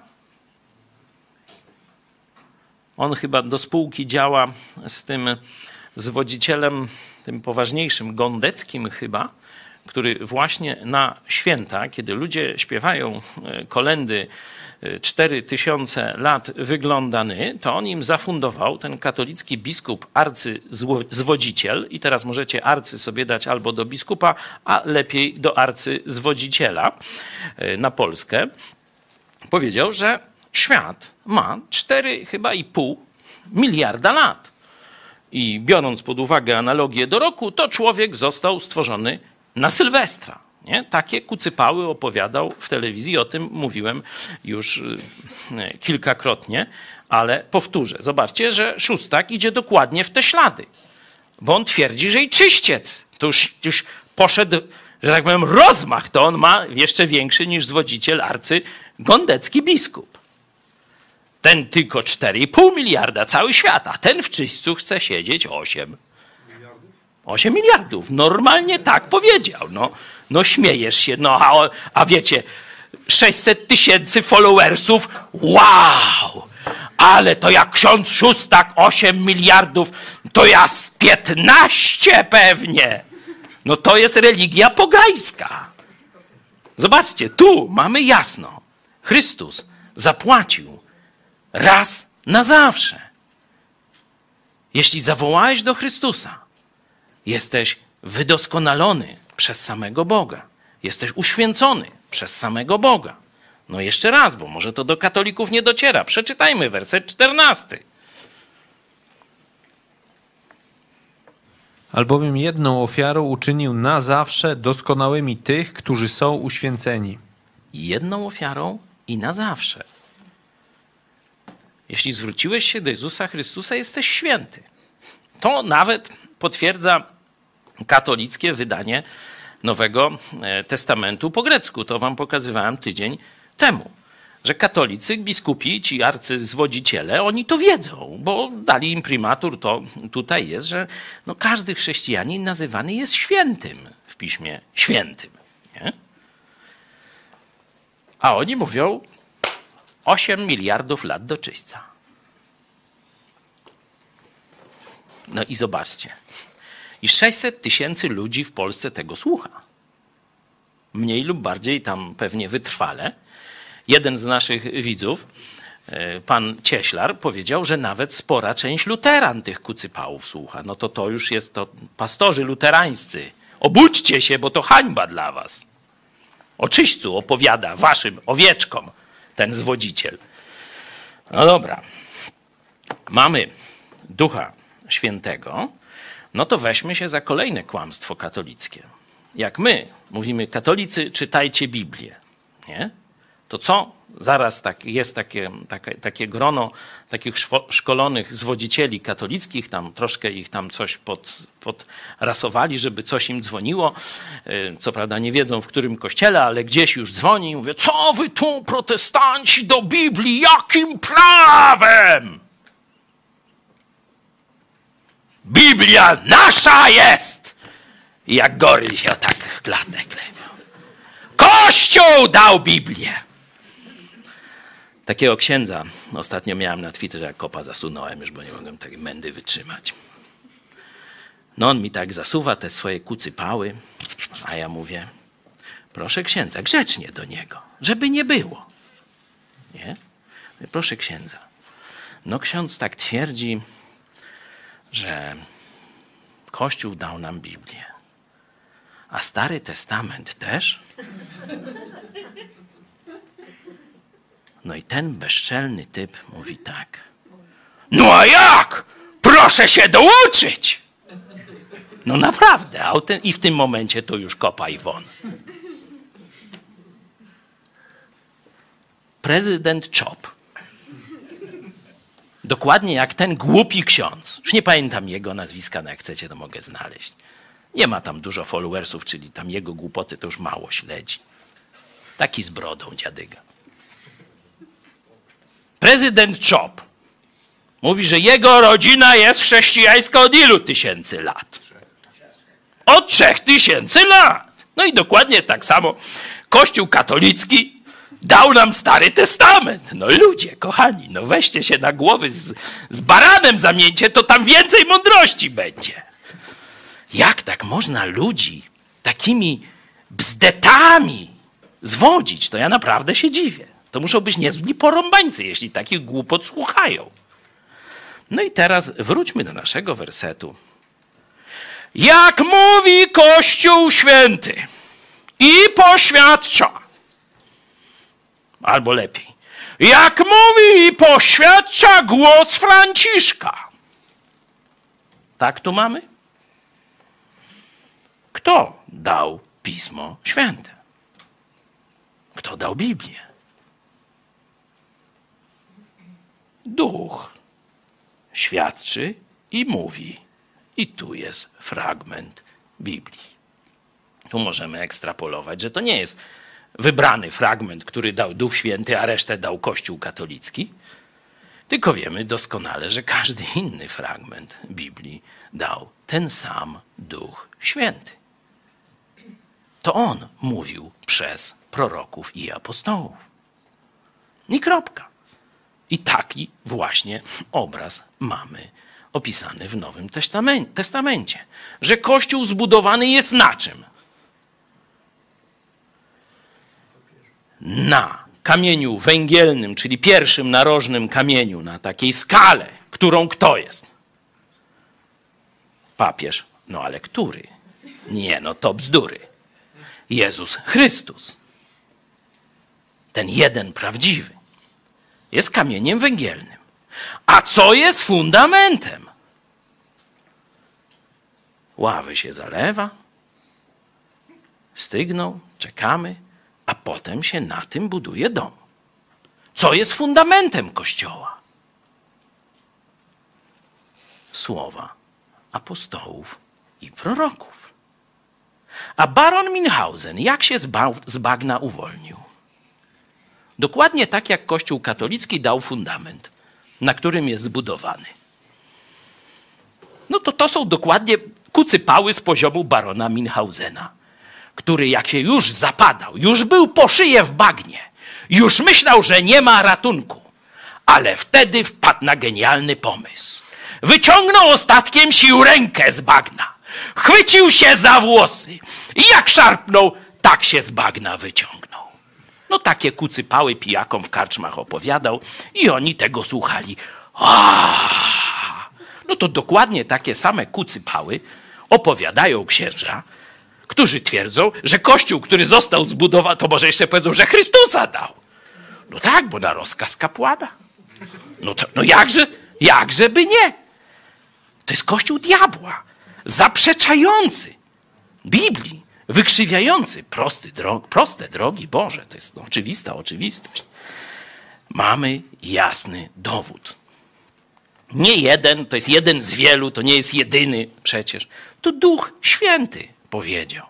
On chyba do spółki działa z tym zwodzicielem, tym poważniejszym, Gondeckim chyba, który właśnie na święta, kiedy ludzie śpiewają e, kolendy 4000 lat wyglądany, to on im zafundował, ten katolicki biskup, arcyzwodziciel, i teraz możecie arcy sobie dać albo do biskupa, a lepiej do arcyzwodziciela e, na Polskę, powiedział, że świat ma 4 chyba i pół miliarda lat. I biorąc pod uwagę analogię do roku, to człowiek został stworzony na Sylwestra. Nie? Takie kucypały opowiadał w telewizji, o tym mówiłem już y, kilkakrotnie, ale powtórzę. Zobaczcie, że Szóstak idzie dokładnie w te ślady, bo on twierdzi, że i czyściec to już, już poszedł, że tak powiem, rozmach, to on ma jeszcze większy niż zwodziciel arcy gondecki biskup. Ten tylko 4,5 miliarda, cały świat, a ten w czyśćcu chce siedzieć 8. 8 miliardów. Normalnie tak powiedział. No, no śmiejesz się. No, a, a wiecie, 600 tysięcy followersów. Wow! Ale to jak ksiądz Szóstak 8 miliardów, to ja z 15 pewnie. No to jest religia pogańska. Zobaczcie, tu mamy jasno. Chrystus zapłacił raz na zawsze. Jeśli zawołałeś do Chrystusa, jesteś wydoskonalony przez samego Boga. Jesteś uświęcony przez samego Boga. No jeszcze raz, bo może to do katolików nie dociera. Przeczytajmy werset 14. Albowiem jedną ofiarą uczynił na zawsze doskonałymi tych, którzy są uświęceni. Jedną ofiarą i na zawsze. Jeśli zwróciłeś się do Jezusa Chrystusa, jesteś święty. To nawet potwierdza katolickie wydanie Nowego e, Testamentu po grecku. To wam pokazywałem tydzień temu. Że katolicy, biskupi, ci arcyzwodziciele, oni to wiedzą, bo dali im primatur, to tutaj jest, że no każdy chrześcijanin nazywany jest świętym w piśmie świętym. Nie? A oni mówią 8 miliardów lat do czyśćca. No i zobaczcie. I 600 tysięcy ludzi w Polsce tego słucha. Mniej lub bardziej tam pewnie wytrwale. Jeden z naszych widzów, e, pan Cieślar, powiedział, że nawet spora część luteran tych kucypałów słucha. No to to już jest to pastorzy luterańscy. Obudźcie się, bo to hańba dla was. O opowiada waszym owieczkom ten zwodziciel. No dobra. Mamy Ducha Świętego, no to weźmy się za kolejne kłamstwo katolickie. Jak my mówimy, katolicy, czytajcie Biblię, nie? to co? Zaraz tak, jest takie, takie, takie grono takich szkolonych zwodzicieli katolickich, tam troszkę ich tam coś pod, podrasowali, żeby coś im dzwoniło. Y, co prawda nie wiedzą w którym kościele, ale gdzieś już dzwoni i mówię, co wy tu protestanci do Biblii, jakim prawem? Biblia nasza jest! I jak goryl się tak w klatę klepią. Kościół dał Biblię! Takiego księdza ostatnio miałem na Twitterze, jak kopa zasunąłem już, bo nie mogłem takiej mędy wytrzymać. No on mi tak zasuwa te swoje kucypały, a ja mówię, proszę księdza, grzecznie do niego, żeby nie było. Nie? Proszę księdza. No ksiądz tak twierdzi, że Kościół dał nam Biblię. A Stary Testament też? No i ten bezczelny typ mówi tak. No a jak? Proszę się douczyć! No naprawdę, i w tym momencie to już kopaj won. Prezydent Chop Dokładnie jak ten głupi ksiądz. Już nie pamiętam jego nazwiska, no jak chcecie, to mogę znaleźć. Nie ma tam dużo followersów, czyli tam jego głupoty to już mało śledzi. Taki z brodą dziadyga. Prezydent Chop mówi, że jego rodzina jest chrześcijańska od ilu tysięcy lat? Od trzech tysięcy lat. No i dokładnie tak samo Kościół katolicki Dał nam Stary Testament. No ludzie, kochani, no weźcie się na głowy z, z baranem zamieńcie, to tam więcej mądrości będzie. Jak tak można ludzi takimi bzdetami zwodzić? To ja naprawdę się dziwię. To muszą być niezli porąbańcy, jeśli takich głupot słuchają. No i teraz wróćmy do naszego wersetu. Jak mówi Kościół Święty i poświadcza, albo lepiej. Jak mówi i poświadcza głos Franciszka. Tak tu mamy? Kto dał Pismo Święte? Kto dał Biblię? Duch świadczy i mówi. I tu jest fragment Biblii. Tu możemy ekstrapolować, że to nie jest wybrany fragment, który dał Duch Święty, a resztę dał Kościół katolicki. Tylko wiemy doskonale, że każdy inny fragment Biblii dał ten sam Duch Święty. To on mówił przez proroków i apostołów. I kropka. I taki właśnie obraz mamy opisany w Nowym Testamencie. Że Kościół zbudowany jest na czym? Na kamieniu węgielnym, czyli pierwszym narożnym kamieniu, na takiej skale, którą kto jest? Papież. No ale który? Nie, no to bzdury. Jezus Chrystus. Ten jeden prawdziwy. Jest kamieniem węgielnym. A co jest fundamentem? Ławy się zalewa, stygną, czekamy, a potem się na tym buduje dom. Co jest fundamentem Kościoła? Słowa apostołów i proroków. A baron Minhausen jak się z bagna uwolnił? Dokładnie tak jak Kościół katolicki dał fundament, na którym jest zbudowany. No to to są dokładnie kucypały z poziomu barona Minhausena, który jak się już zapadał, już był po szyję w bagnie, już myślał, że nie ma ratunku, ale wtedy wpadł na genialny pomysł. Wyciągnął ostatkiem sił rękę z bagna, chwycił się za włosy i jak szarpnął, tak się z bagna wyciągnął. No takie kucypały pijakom w karczmach opowiadał i oni tego słuchali. Aaaa! No to dokładnie takie same kucypały opowiadają księża, którzy twierdzą, że kościół, który został zbudowany, to może jeszcze powiedzą, że Chrystusa dał. No tak, bo na rozkaz kapłana. No, to, no jakże, jakże by nie? To jest kościół diabła, zaprzeczający Biblii, wykrzywiający prosty drog, proste drogi Boże. To jest oczywista oczywistość. Mamy jasny dowód. Nie jeden, to jest jeden z wielu, to nie jest jedyny przecież. To Duch Święty powiedział.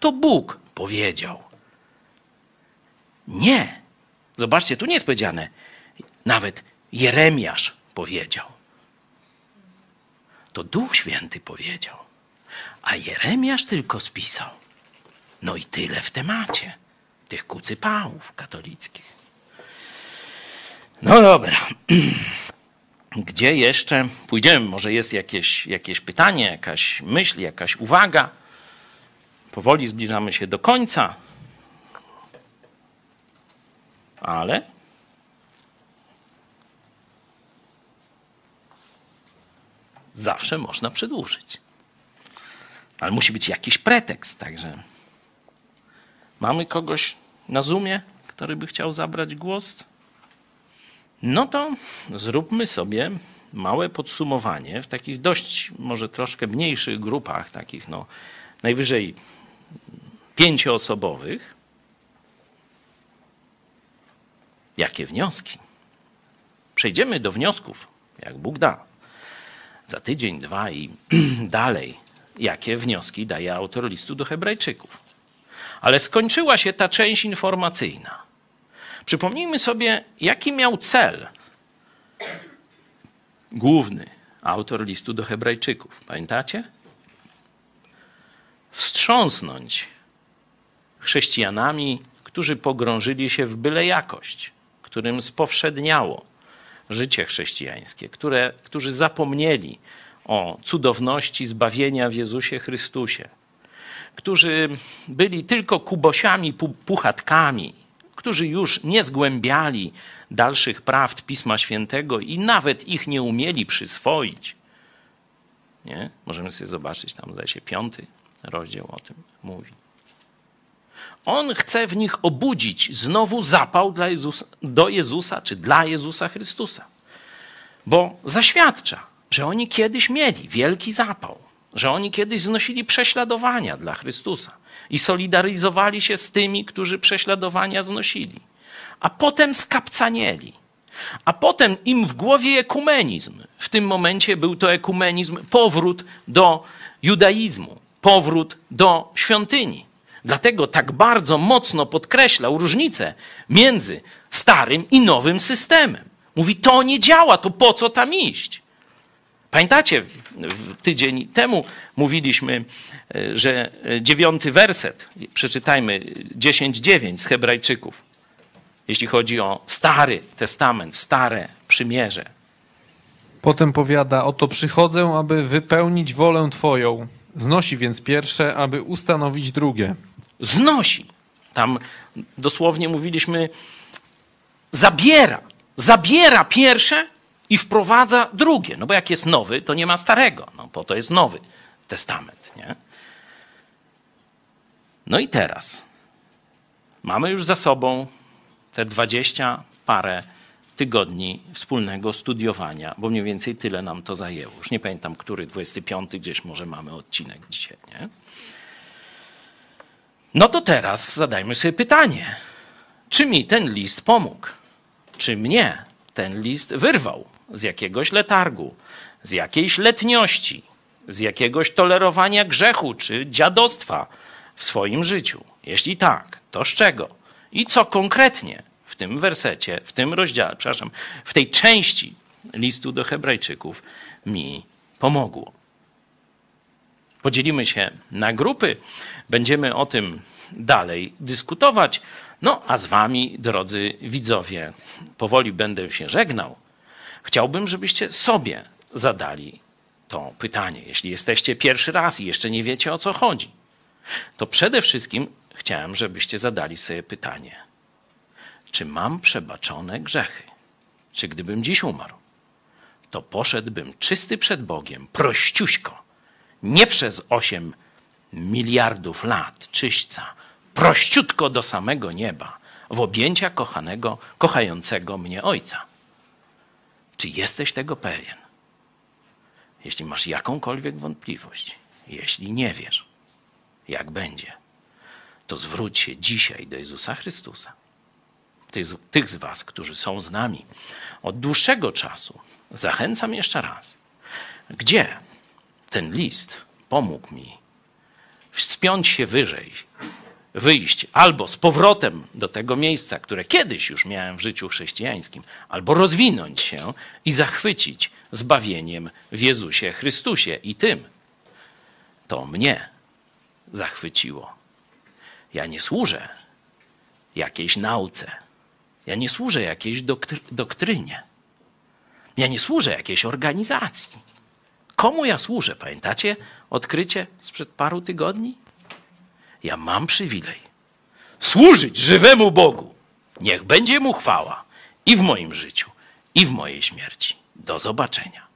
To Bóg powiedział. Nie. Zobaczcie, tu nie jest powiedziane. Nawet Jeremiasz powiedział. To Duch Święty powiedział. A Jeremiasz tylko spisał. No i tyle w temacie tych kucypałów katolickich. No dobra. Gdzie jeszcze pójdziemy? Może jest jakieś, jakieś pytanie, jakaś myśl, jakaś uwaga? Powoli zbliżamy się do końca. Ale zawsze można przedłużyć. Ale musi być jakiś pretekst, także mamy kogoś na Zoomie, który by chciał zabrać głos? No to zróbmy sobie małe podsumowanie w takich dość, może troszkę mniejszych grupach, takich no najwyżej pięcioosobowych. Jakie wnioski? Przejdziemy do wniosków, jak Bóg da. Za tydzień, dwa i dalej, jakie wnioski daje autor listu do Hebrajczyków. Ale skończyła się ta część informacyjna. Przypomnijmy sobie, jaki miał cel główny autor listu do Hebrajczyków. Pamiętacie? Wstrząsnąć chrześcijanami, którzy pogrążyli się w byle jakość, którym spowszedniało życie chrześcijańskie, które, którzy zapomnieli o cudowności zbawienia w Jezusie Chrystusie, którzy byli tylko kubosiami, puchatkami, którzy już nie zgłębiali dalszych prawd Pisma Świętego i nawet ich nie umieli przyswoić. Nie? Możemy sobie zobaczyć, tam zdaje się piąty rozdział o tym mówi. On chce w nich obudzić znowu zapał dla Jezusa, do Jezusa czy dla Jezusa Chrystusa. Bo zaświadcza, że oni kiedyś mieli wielki zapał, że oni kiedyś znosili prześladowania dla Chrystusa i solidaryzowali się z tymi, którzy prześladowania znosili. A potem skapcanieli. A potem im w głowie ekumenizm. W tym momencie był to ekumenizm, powrót do judaizmu, powrót do świątyni. Dlatego tak bardzo mocno podkreślał różnicę między starym i nowym systemem. Mówi, to nie działa, to po co tam iść? Pamiętacie, tydzień temu mówiliśmy, e, że dziewiąty werset, przeczytajmy 10.9 z Hebrajczyków, jeśli chodzi o Stary Testament, Stare Przymierze. Potem powiada, oto przychodzę, aby wypełnić wolę Twoją. Znosi więc pierwsze, aby ustanowić drugie. Znosi. Tam dosłownie mówiliśmy, zabiera. Zabiera pierwsze i wprowadza drugie. No bo jak jest nowy, to nie ma starego. No po to jest nowy testament. Nie? No i teraz mamy już za sobą te dwadzieścia parę tygodni wspólnego studiowania, bo mniej więcej tyle nam to zajęło. Już nie pamiętam, który, 25 gdzieś może mamy odcinek dzisiaj. Nie? No to teraz zadajmy sobie pytanie, czy mi ten list pomógł? Czy mnie ten list wyrwał z jakiegoś letargu, z jakiejś letniości, z jakiegoś tolerowania grzechu czy dziadostwa w swoim życiu? Jeśli tak, to z czego? I co konkretnie w tym wersecie, w tym rozdziale, przepraszam, w tej części listu do Hebrajczyków mi pomogło? Podzielimy się na grupy, będziemy o tym dalej dyskutować. No, a z Wami, drodzy widzowie, powoli będę się żegnał. Chciałbym, żebyście sobie zadali to pytanie. Jeśli jesteście pierwszy raz i jeszcze nie wiecie o co chodzi, to przede wszystkim chciałem, żebyście zadali sobie pytanie: czy mam przebaczone grzechy? Czy gdybym dziś umarł, to poszedłbym czysty przed Bogiem, prościuśko, nie przez osiem miliardów lat czyśćca, prościutko do samego nieba, w objęcia kochanego, kochającego mnie Ojca. Czy jesteś tego pewien? Jeśli masz jakąkolwiek wątpliwość, jeśli nie wiesz, jak będzie, to zwróć się dzisiaj do Jezusa Chrystusa. Tych z Was, którzy są z nami od dłuższego czasu, zachęcam jeszcze raz. Gdzie ten list pomógł mi wspiąć się wyżej, wyjść albo z powrotem do tego miejsca, które kiedyś już miałem w życiu chrześcijańskim, albo rozwinąć się i zachwycić zbawieniem w Jezusie Chrystusie i tym. To mnie zachwyciło. Ja nie służę jakiejś nauce. Ja nie służę jakiejś doktry doktrynie. Ja nie służę jakiejś organizacji. Komu ja służę? Pamiętacie odkrycie sprzed paru tygodni? Ja mam przywilej służyć żywemu Bogu. Niech będzie mu chwała i w moim życiu, i w mojej śmierci. Do zobaczenia.